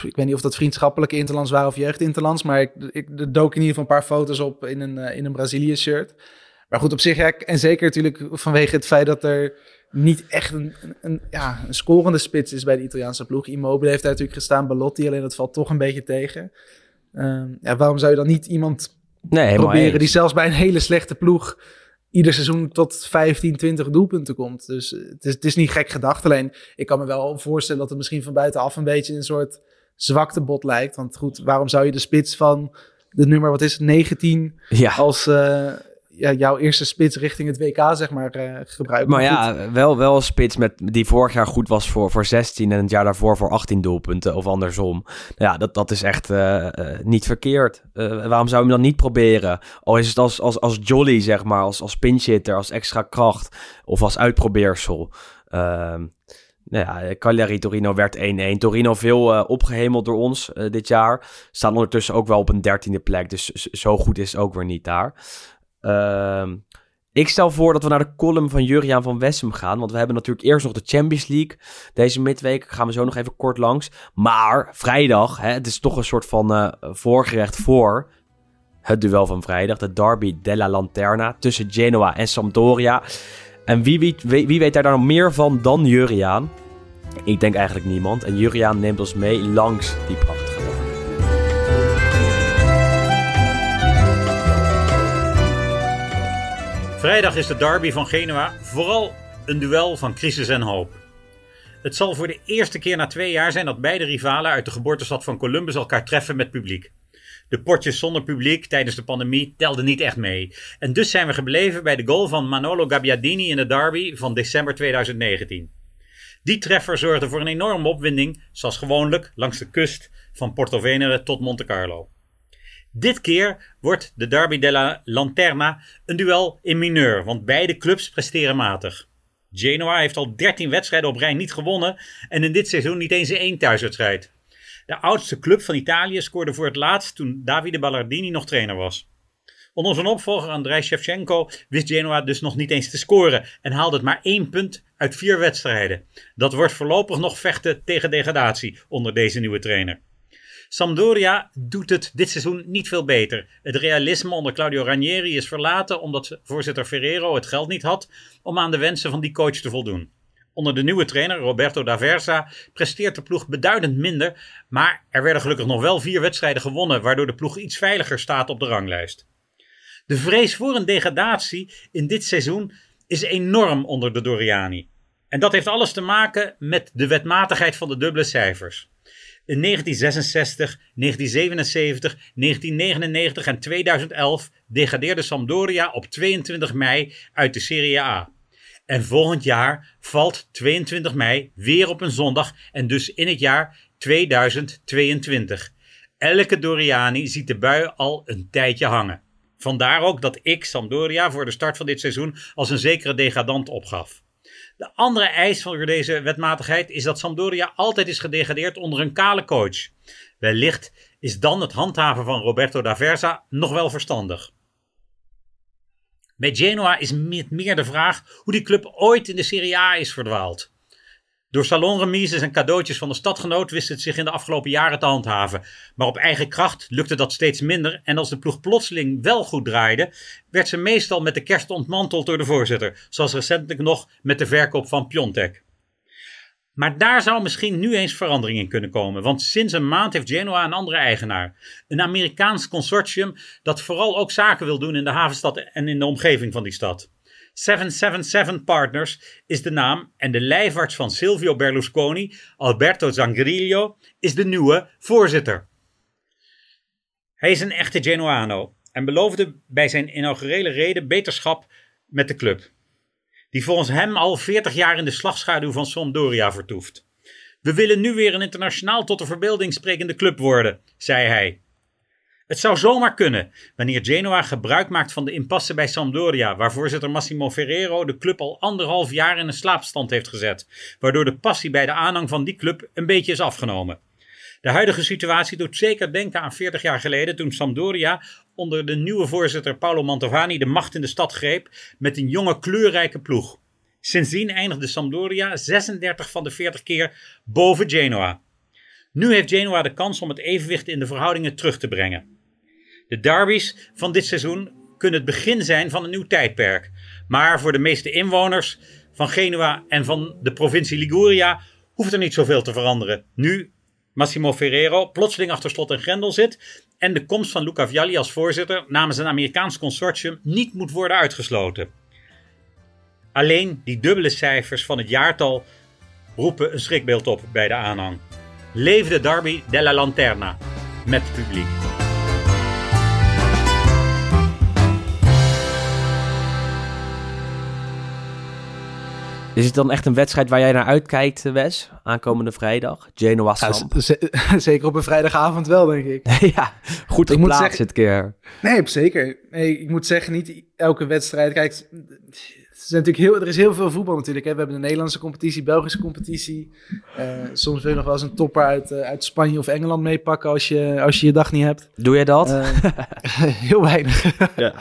ik weet niet of dat vriendschappelijke interlands waren of jeugdinterlands, maar ik, ik er dook in ieder geval een paar foto's op in een, eh, in een Brazilië shirt. Maar goed, op zich, ja, en zeker natuurlijk vanwege het feit dat er niet echt een, een, ja, een scorende spits is bij de Italiaanse ploeg. Immobile heeft daar natuurlijk gestaan, Balotti, alleen dat valt toch een beetje tegen. Ehm, ja, waarom zou je dan niet iemand nee, proberen die zelfs bij een hele slechte ploeg ieder seizoen tot 15, 20 doelpunten komt. Dus eh, het is, het is niet gek gedacht. Alleen ik kan me wel voorstellen dat het misschien van buitenaf een beetje een soort zwaktebot lijkt. Want goed, waarom zou je de spits van de nummer, wat is het, 19 Ja. als eh, ja, jouw eerste spits richting het WK, zeg maar, eh, gebruiken? Maar goed, ja, wel, wel een spits met, die vorig jaar goed was voor, voor 16 en het jaar daarvoor voor 18 doelpunten of andersom. Nou ja, dat, dat is echt eh, eh, niet verkeerd. Waarom zou je hem dan niet proberen? Al is het als, als, als jolly, zeg maar, als, als pinch hitter, als extra kracht of als uitprobeersel. Ehm nou ja, Cagliari Torino werd 1-1. Torino veel eh, opgehemeld door ons dit jaar. Staan ondertussen ook wel op een dertiende plek. Dus zo goed is het ook weer niet daar. Ehm, ik stel voor dat we naar de column van Juriaan van Wessem gaan. Want we hebben natuurlijk eerst nog de Champions League. Deze midweek gaan we zo nog even kort langs. Maar vrijdag, hè, het is toch een soort van eh, voorgerecht voor het duel van vrijdag. De derby della Lanterna tussen Genoa en Sampdoria. En wie weet, wie, wie weet daar dan meer van dan Juriaan? Ik denk eigenlijk niemand. En Juriaan neemt ons mee langs die prachtige Vrijdag is de derby van Genua vooral een duel van crisis en hoop. Het zal voor de eerste keer na twee jaar zijn dat beide rivalen uit de geboortestad van Columbus elkaar treffen met publiek. De potjes zonder publiek tijdens de pandemie telden niet echt mee. En dus zijn we gebleven bij de goal van Manolo Gabbiadini in de derby van december 2019. Die treffer zorgde voor een enorme opwinding, zoals gewoonlijk langs de kust van Porto Venere tot Monte Carlo. Dit keer wordt de Derby della Lanterna een duel in mineur, want beide clubs presteren matig. Genoa heeft al 13 wedstrijden op rij niet gewonnen en in dit seizoen niet eens één thuiswedstrijd. De oudste club van Italië scoorde voor het laatst toen Davide Ballardini nog trainer was. Onder zijn opvolger Andrei Shevchenko wist Genoa dus nog niet eens te scoren en haalde het maar één punt uit vier wedstrijden. Dat wordt voorlopig nog vechten tegen degradatie onder deze nieuwe trainer. Sampdoria doet het dit seizoen niet veel beter. Het realisme onder Claudio Ranieri is verlaten omdat voorzitter Ferrero het geld niet had om aan de wensen van die coach te voldoen. Onder de nieuwe trainer Roberto D'Aversa presteert de ploeg beduidend minder, maar er werden gelukkig nog wel vier wedstrijden gewonnen, waardoor de ploeg iets veiliger staat op de ranglijst. De vrees voor een degradatie in dit seizoen is enorm onder de Doriani. En dat heeft alles te maken met de wetmatigheid van de dubbele cijfers. In 1966, 1977, 1999 en 2011 degradeerde Sampdoria op 22 mei uit de Serie A. En volgend jaar valt 22 mei weer op een zondag en dus in het jaar 2022. Elke Doriani ziet de bui al een tijdje hangen. Vandaar ook dat ik Sampdoria voor de start van dit seizoen als een zekere degradant opgaf. De andere eis van deze wetmatigheid is dat Sampdoria altijd is gedegradeerd onder een kale coach. Wellicht is dan het handhaven van Roberto D'Aversa nog wel verstandig. Bij Genoa is meer de vraag hoe die club ooit in de Serie A is verdwaald. Door salonremises en cadeautjes van de stadgenoot wist het zich in de afgelopen jaren te handhaven. Maar op eigen kracht lukte dat steeds minder en als de ploeg plotseling wel goed draaide, werd ze meestal met de kerst ontmanteld door de voorzitter, zoals recentelijk nog met de verkoop van Piontek. Maar daar zou misschien nu eens verandering in kunnen komen, want sinds een maand heeft Genoa een andere eigenaar. Een Amerikaans consortium dat vooral ook zaken wil doen in de havenstad en in de omgeving van die stad. 777 Partners is de naam en de lijfarts van Silvio Berlusconi, Alberto Zangrillo, is de nieuwe voorzitter. Hij is een echte Genoano en beloofde bij zijn inaugurele reden beterschap met de club, die volgens hem al 40 jaar in de slagschaduw van Sampdoria vertoeft. We willen nu weer een internationaal tot de verbeelding sprekende club worden, zei hij. Het zou zomaar kunnen wanneer Genoa gebruik maakt van de impasse bij Sampdoria, waar voorzitter Massimo Ferrero de club al anderhalf jaar in een slaapstand heeft gezet, waardoor de passie bij de aanhang van die club een beetje is afgenomen. De huidige situatie doet zeker denken aan 40 jaar geleden toen Sampdoria onder de nieuwe voorzitter Paolo Mantovani de macht in de stad greep met een jonge kleurrijke ploeg. Sindsdien eindigde Sampdoria 36 van de 40 keer boven Genoa. Nu heeft Genoa de kans om het evenwicht in de verhoudingen terug te brengen. De derbies van dit seizoen kunnen het begin zijn van een nieuw tijdperk. Maar voor de meeste inwoners van Genua en van de provincie Liguria hoeft er niet zoveel te veranderen. Nu Massimo Ferrero plotseling achter slot en grendel zit en de komst van Luca Vialli als voorzitter namens een Amerikaans consortium niet moet worden uitgesloten. Alleen die dubbele cijfers van het jaartal roepen een schrikbeeld op bij de aanhang. Leef de derby della Lanterna met publiek. Is het dan echt een wedstrijd waar jij naar uitkijkt, Wes? Aankomende vrijdag? Genoa Samp. zeker op een vrijdagavond wel, denk ik. ja, goed geplaatst zeggen- dit keer. Nee, zeker. Nee, ik moet zeggen, niet elke wedstrijd. Kijk, het is natuurlijk heel, er is heel veel voetbal natuurlijk. Hè. We hebben de Nederlandse competitie, Belgische competitie. Eh, soms wil je nog wel eens een topper uit, eh, uit Spanje of Engeland meepakken als je, als je je dag niet hebt. Doe jij dat? Eh, heel weinig. Ja.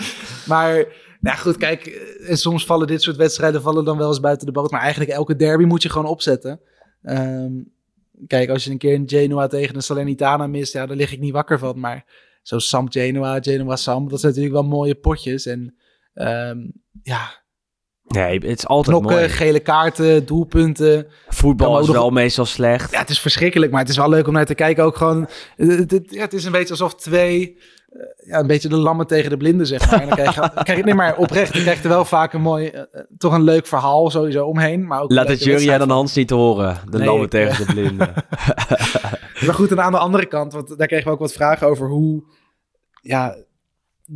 Maar nou goed, kijk, eh, soms vallen dit soort wedstrijden vallen dan wel eens buiten de boot. Maar eigenlijk elke derby moet je gewoon opzetten. Ehm, kijk, als je een keer een Genoa tegen een Salernitana mist, ja, daar lig ik niet wakker van. Maar zo Samp Genoa, Genoa Samp, dat zijn natuurlijk wel mooie potjes. En ehm, ja, nee, het is altijd knokken, mooi. gele kaarten, doelpunten. Voetbal is nog- wel meestal slecht. Ja, het is verschrikkelijk, maar het is wel leuk om naar te kijken. Ook gewoon, het, het- is een beetje alsof twee, eh, ja, een beetje de lammen tegen de blinden, zeg maar. En dan krijg je, krijg je nee, maar oprecht, je krijgt er wel vaak een mooi, eh, eh, toch een leuk verhaal sowieso omheen. Maar ook Laat het Jury en dan Hans niet horen. De Nee, lammen ik- tegen de blinden. Maar goed, en aan de andere kant, want daar kregen we ook wat vragen over hoe ja,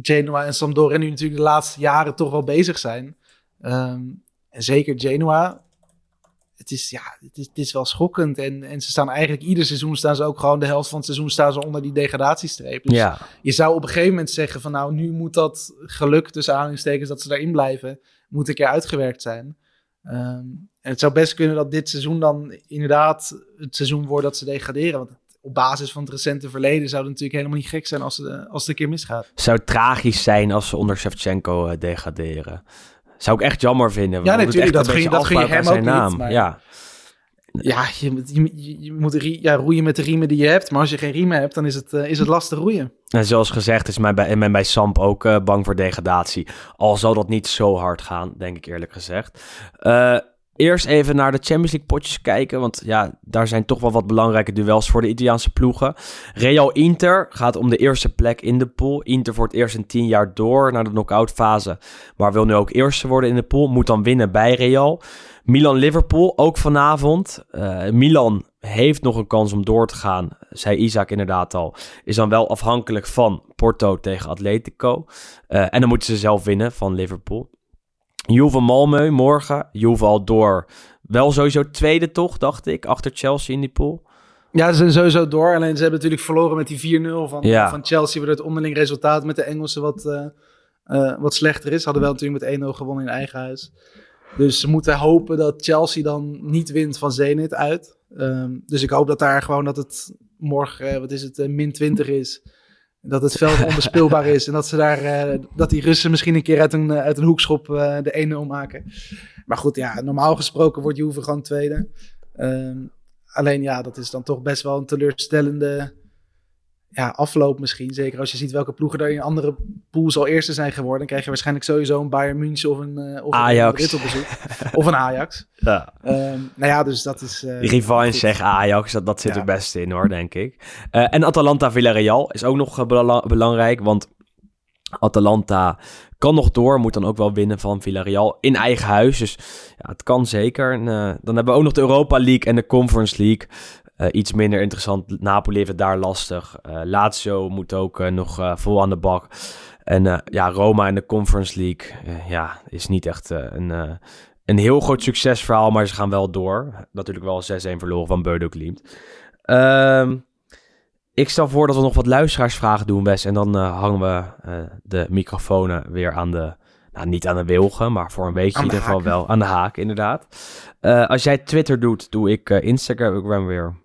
Genoa en Sampdoria nu natuurlijk de laatste jaren toch wel bezig zijn. Ehm, en zeker Genoa. Het is, ja, het is, het is wel schokkend. En, en ze staan eigenlijk ieder seizoen staan ze ook gewoon de helft van het seizoen staan ze onder die degradatiestreep. Dus ja. je zou op een gegeven moment zeggen van nou, nu moet dat geluk tussen aanhalingstekens dat ze daarin blijven, moet een keer uitgewerkt zijn. Ehm, en het zou best kunnen dat dit seizoen dan inderdaad het seizoen wordt dat ze degraderen. Want op basis van het recente verleden zou het natuurlijk helemaal niet gek zijn als, het, als het een keer misgaat. Zou tragisch zijn als ze onder Shevchenko eh, degraderen. Zou ik echt jammer vinden. Ja, natuurlijk, dat beetje dat gun je hem zijn ook niet, naam. maar- Ja. Ja, je, moet- je, je, moet ja, roeien met de riemen die je hebt. Maar als je geen riemen hebt, dan is het, eh, is het lastig roeien. En zoals gezegd is men bij, men bij Samp ook eh, bang voor degradatie. Al zal dat niet zo hard gaan, denk ik eerlijk gezegd. Eh, eerst even naar de Champions League potjes kijken. Want ja, daar zijn toch wel wat belangrijke duels voor de Italiaanse ploegen. Real Inter gaat om de eerste plek in de pool. Inter voor het eerst in tien jaar door naar de knock-out fase. Maar wil nu ook eerste worden in de pool. Moet dan winnen bij Real. Milan-Liverpool ook vanavond. Eh, Milan heeft nog een kans om door te gaan. Zei Isaac inderdaad al. Is dan wel afhankelijk van Porto tegen Atletico. Eh, en dan moeten ze zelf winnen van Liverpool. Juve Malmö morgen. Juve al door. Wel sowieso tweede toch, dacht ik. Achter Chelsea in die pool. Ja, ze zijn sowieso door. Alleen ze hebben natuurlijk verloren met die 4-0 van, Ja. van Chelsea. Waardoor het onderling resultaat met de Engelsen wat, eh, eh, wat slechter is. Hadden wel natuurlijk met 1-0 gewonnen in eigen huis. Dus ze moeten hopen dat Chelsea dan niet wint van Zenit uit. Ehm, dus ik hoop dat daar gewoon dat het morgen, eh, wat is het, min 20 is. Dat het veld onbespeelbaar is. En dat ze daar, eh, dat die Russen misschien een keer uit een, eh, uit een hoekschop eh, de 1-0 maken. Maar goed, ja, normaal gesproken wordt Juve gewoon tweede. Ehm, alleen ja, dat is dan toch best wel een teleurstellende ja, afloop misschien. Zeker als je ziet welke ploegen er in andere pools al eerste zijn geworden. Dan krijg je waarschijnlijk sowieso een Bayern München of een, eh of een Ajax. Bezoek. of een Ajax. Ja. Ehm, nou ja, dus dat is... eh, Revanche goed. zeg Ajax, dat, dat zit Ja. er best in hoor, denk ik. Eh, en Atalanta-Villarreal is ook nog eh, bela- belangrijk, want Atalanta kan nog door, moet dan ook wel winnen van Villarreal in eigen huis. Dus ja, het kan zeker. En, eh, dan hebben we ook nog de Europa League en de Conference League. Eh, iets minder interessant. Napoli heeft het daar lastig. Eh, Lazio moet ook eh, nog vol aan de bak. En ja, Roma in de Conference League ja, is niet echt een, een heel groot succesverhaal, maar ze gaan wel door. Natuurlijk wel 6-1 verloren van Bodo Klimt. Ehm, ik stel voor dat we nog wat luisteraarsvragen doen, Wes. En dan hangen we de microfoons weer aan de... Nou, niet aan de wilgen, maar voor een weekje Aan in de ieder geval wel aan de haak, inderdaad. Als jij Twitter doet, doe ik eh, Instagram weer.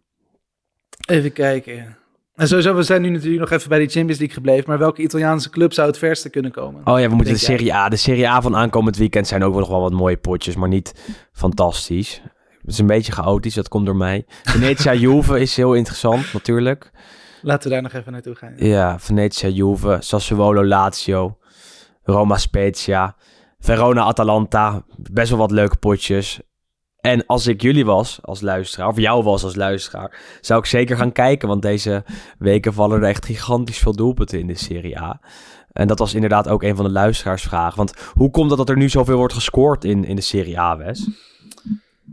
Even kijken. En sowieso, we zijn nu natuurlijk nog even bij die Champions League gebleven. Maar welke Italiaanse club zou het verste kunnen komen? Oh ja, we moeten de? Serie A. De Serie A van aankomend weekend zijn ook nog wel wat mooie potjes, maar niet fantastisch. Het is een beetje chaotisch, dat komt door mij. Venezia Juve is heel interessant, natuurlijk. Laten we daar nog even naartoe gaan. Ja, Venezia Juve, Sassuolo Lazio, Roma Spezia, Verona Atalanta. Best wel wat leuke potjes. En als ik jullie was als luisteraar, of jou was als luisteraar, zou ik zeker gaan kijken. Want deze weken vallen er echt gigantisch veel doelpunten in de Serie A. En dat was inderdaad ook een van de luisteraarsvragen. Want hoe komt het dat er nu zoveel wordt gescoord in, in de Serie A, Wes?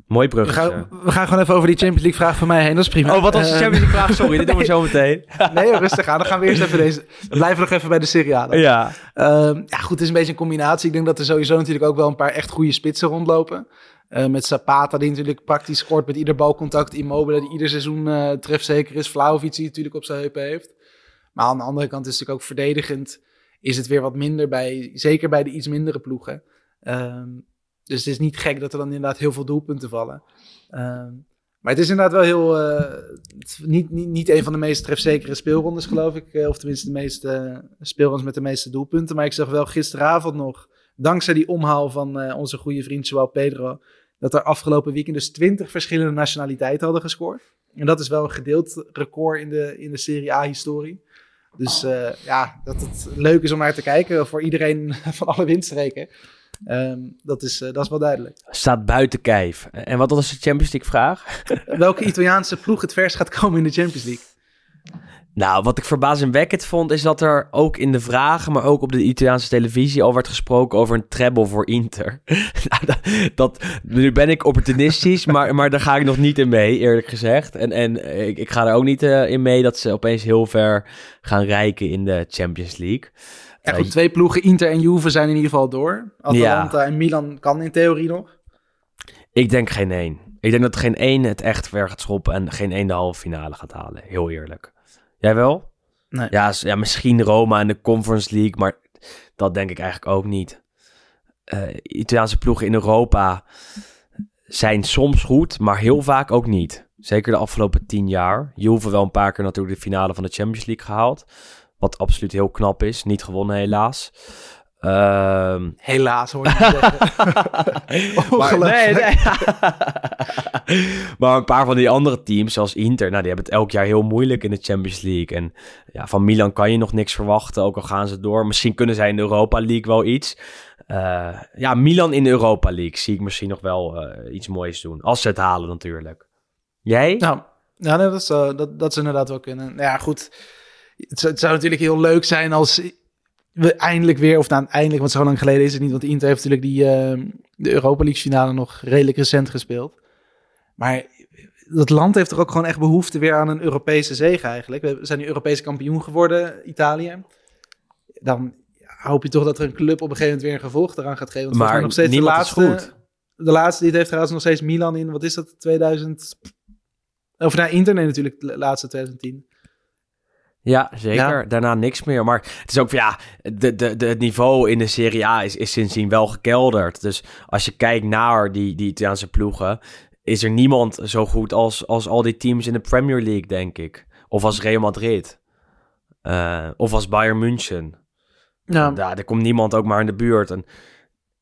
Mooi We gaan, we gaan gewoon even over die Champions League vraag van mij heen. Dat is prima. Oh, wat was de Eh, Champions League vraag? Sorry, dit doen we zo meteen. Nee, rustig aan. Dan gaan we eerst even deze... We blijven nog even bij de Serie A dan. Ja. Ehm, ja, goed, het is een beetje een combinatie. Ik denk dat er sowieso natuurlijk ook wel een paar echt goede spitsen rondlopen. Eh, met Zapata, die natuurlijk praktisch scoort met ieder balcontact. Immobile, die ieder seizoen eh trefzeker is. Vlaovic, die natuurlijk op zijn heupen heeft. Maar aan de andere kant is het natuurlijk ook verdedigend. Is het weer wat minder bij, zeker bij de iets mindere ploegen. Ehm, dus het is niet gek dat er dan inderdaad heel veel doelpunten vallen. Ehm, maar het is inderdaad wel heel. eh, niet, niet, niet een van de meest trefzekere speelrondes, geloof ik. of tenminste, de meeste speelrondes met de meeste doelpunten. Maar ik zag wel gisteravond nog, dankzij die omhaal van onze goede vriend Joao Pedro. Dat er afgelopen weekend dus 20 verschillende nationaliteiten hadden gescoord. En dat is wel een gedeeld record in de, in de Serie A-historie. Dus eh, ja, dat het leuk is om naar te kijken voor iedereen van alle windstreken. Ehm, dat, is, eh, dat is wel duidelijk. Staat buiten kijf. En wat was de Champions League vraag? Welke Italiaanse ploeg het verst gaat komen in de Champions League? Nou, wat ik verbazingwekkend vond, is dat er ook in de vragen, maar ook op de Italiaanse televisie al werd gesproken over een treble voor Inter. nou, dat, dat, nu ben ik opportunistisch, maar, maar daar ga ik nog niet in mee, eerlijk gezegd. En, en ik, ik ga er ook niet eh, in mee dat ze opeens heel ver gaan rijken in de Champions League. Ja, Eh, goed, twee ploegen, Inter en Juve, zijn in ieder geval door. Atalanta en Milan kan in theorie nog. Ik denk geen één. Ik denk dat geen één het echt ver gaat schoppen en geen één de halve finale gaat halen. Heel eerlijk. Jij wel? Nee. Ja, ja misschien Roma in de Conference League, maar dat denk ik eigenlijk ook niet. Eh, Italiaanse ploegen in Europa zijn soms goed, maar heel vaak ook niet. Zeker de afgelopen tien jaar. Juve wel een paar keer natuurlijk de finale van de Champions League gehaald. Wat absoluut heel knap is. Niet gewonnen helaas. Ehm, Helaas, hoor je zeggen. maar, nee, nee. maar een paar van die andere teams, zoals Inter, nou, die hebben het elk jaar heel moeilijk in de Champions League. En ja, van Milan kan je nog niks verwachten, ook al gaan ze door. Misschien kunnen zij in de Europa League wel iets. Uh, ja, Milan in de Europa League zie ik misschien nog wel uh, iets moois doen. Als ze het halen natuurlijk. Jij? Nou, nee, dat, is, uh, dat, dat inderdaad wel kunnen. Nou ja, goed. Het zou, het zou, natuurlijk heel leuk zijn als we eindelijk weer, of nou eindelijk, want zo lang geleden is het niet, want Inter heeft natuurlijk die, de Europa League finale nog redelijk recent gespeeld. Maar dat land heeft toch ook gewoon echt behoefte weer aan een Europese zege eigenlijk. We zijn nu Europese kampioen geworden, Italië. Dan hoop je toch dat er een club op een gegeven moment weer een gevolg eraan gaat geven. Want maar nog steeds de laatste, goed. De laatste die het heeft trouwens nog steeds Milan in, wat is dat, 2000... Of naar Inter, nee natuurlijk, de laatste 2010. Ja, zeker. Ja. Daarna niks meer. Maar het is ook, ja, de, de, de, het niveau in de Serie A is, is sindsdien wel gekelderd. Dus als je kijkt naar die, die Italiaanse ploegen, is er niemand zo goed als, als al die teams in de Premier League, denk ik. Of als Real Madrid. Uh, of als Bayern München. Ja. ja, er komt niemand ook maar in de buurt. En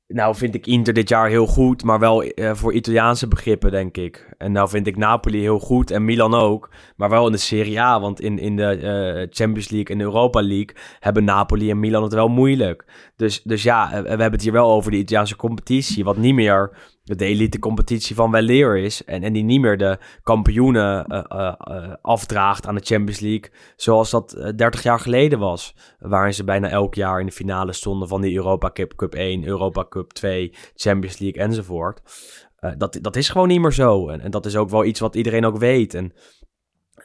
nou vind ik Inter dit jaar heel goed, maar wel uh, voor Italiaanse begrippen, denk ik. En nou vind ik Napoli heel goed en Milan ook, maar wel in de Serie A. Want in, in de uh, Champions League en de Europa League hebben Napoli en Milan het wel moeilijk. Dus, dus ja, we hebben het hier wel over de Italiaanse competitie, wat niet meer de elite competitie van weleer is. En, en die niet meer de kampioenen uh, uh, uh, afdraagt aan de Champions League. Zoals dat 30 jaar geleden was. Waarin ze bijna elk jaar in de finale stonden van die Europa Cup, Cup 1, Europa Cup 2, Champions League enzovoort. dat, dat is gewoon niet meer zo. En, en dat is ook wel iets wat iedereen ook weet. En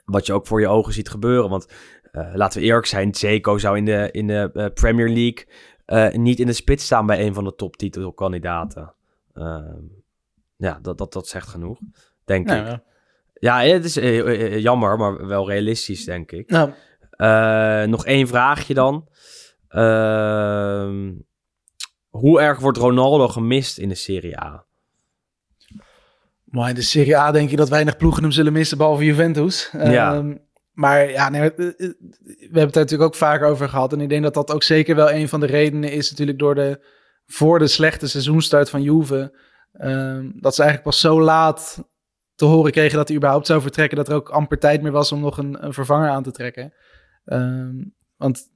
wat je ook voor je ogen ziet gebeuren. Want laten we eerlijk zijn, Zeko zou in de, in de Premier League niet in de spits staan bij een van de toptitelkandidaten. Uh, ja, dat, dat, dat zegt genoeg, denk Nou, ik. ja. Ja, het is uh, jammer, maar wel realistisch, denk ik. Nou, Uh, nog één vraagje dan. Uh, hoe erg wordt Ronaldo gemist in de Serie A? maar in de Serie A denk je dat weinig ploegen hem zullen missen, behalve Juventus. Ja. Ehm, maar ja, nee, we hebben het natuurlijk ook vaker over gehad. En ik denk dat dat ook zeker wel een van de redenen is natuurlijk door de voor de slechte seizoenstart van Juve. Um, dat ze eigenlijk pas zo laat te horen kregen dat hij überhaupt zou vertrekken. Dat er ook amper tijd meer was om nog een, vervanger aan te trekken. Um, want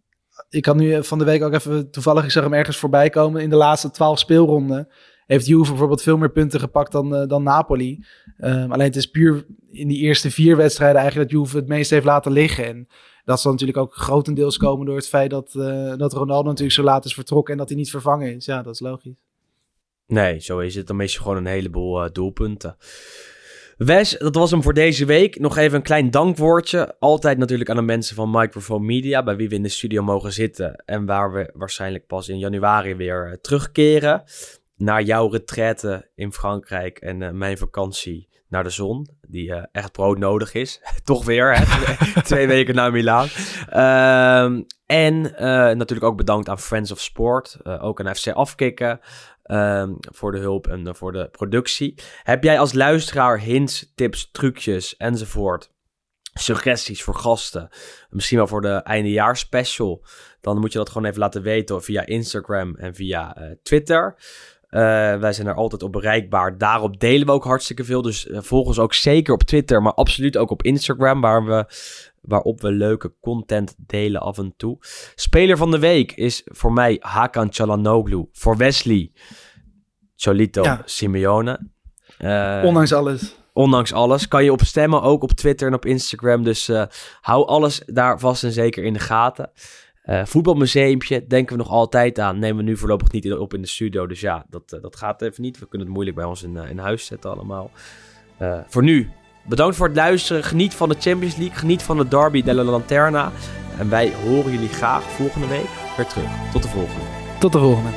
ik had nu van de week ook even toevallig, ik zag hem ergens voorbij komen. In de laatste twaalf speelronden heeft Juve bijvoorbeeld veel meer punten gepakt dan, uh, dan Napoli. Um, alleen het is puur in die eerste vier wedstrijden eigenlijk dat Juve het meest heeft laten liggen. En dat zal natuurlijk ook grotendeels komen door het feit dat, uh, dat Ronaldo natuurlijk zo laat is vertrokken en dat hij niet vervangen is. Ja, dat is logisch. Nee, zo is het. Dan mis je gewoon een heleboel uh, doelpunten. Wes, dat was hem voor deze week. Nog even een klein dankwoordje. Altijd natuurlijk aan de mensen van Microphone Media, bij wie we in de studio mogen zitten. En waar we waarschijnlijk pas in januari weer uh, terugkeren. Naar jouw retraite in Frankrijk en mijn vakantie naar de zon. Die uh, echt broodnodig is. Toch weer, hè? twee weken naar Milaan. Uh, en uh, natuurlijk ook bedankt aan Friends of Sport. Uh, ook aan FC Afkikken. Um, voor de hulp en voor de productie. Heb jij als luisteraar hints, tips, trucjes enzovoort? Suggesties voor gasten. Misschien wel voor de eindejaars special. Dan moet je dat gewoon even laten weten via Instagram en via Twitter. Uh, wij zijn er altijd op bereikbaar. Daarop delen we ook hartstikke veel. Dus uh, volg ons ook zeker op Twitter, maar absoluut ook op Instagram, waar we, waarop we leuke content delen af en toe. Speler van de week is voor mij Hakan Çalhanoğlu. Voor Wesley, Cholito ja. Simeone. Uh, ondanks alles. Ondanks alles. Kan je op stemmen, ook op Twitter en op Instagram. Dus hou alles daar vast en zeker in de gaten. Uh, voetbalmuseumpje denken we nog altijd aan. Nemen we nu voorlopig niet op in de studio. Dus ja, dat, uh, dat gaat even niet. We kunnen het moeilijk bij ons in, uh, in huis zetten allemaal. voor nu, bedankt voor het luisteren. Geniet van de Champions League. Geniet van de Derby della Lanterna. En wij horen jullie graag volgende week weer terug. Tot de volgende. Tot de volgende.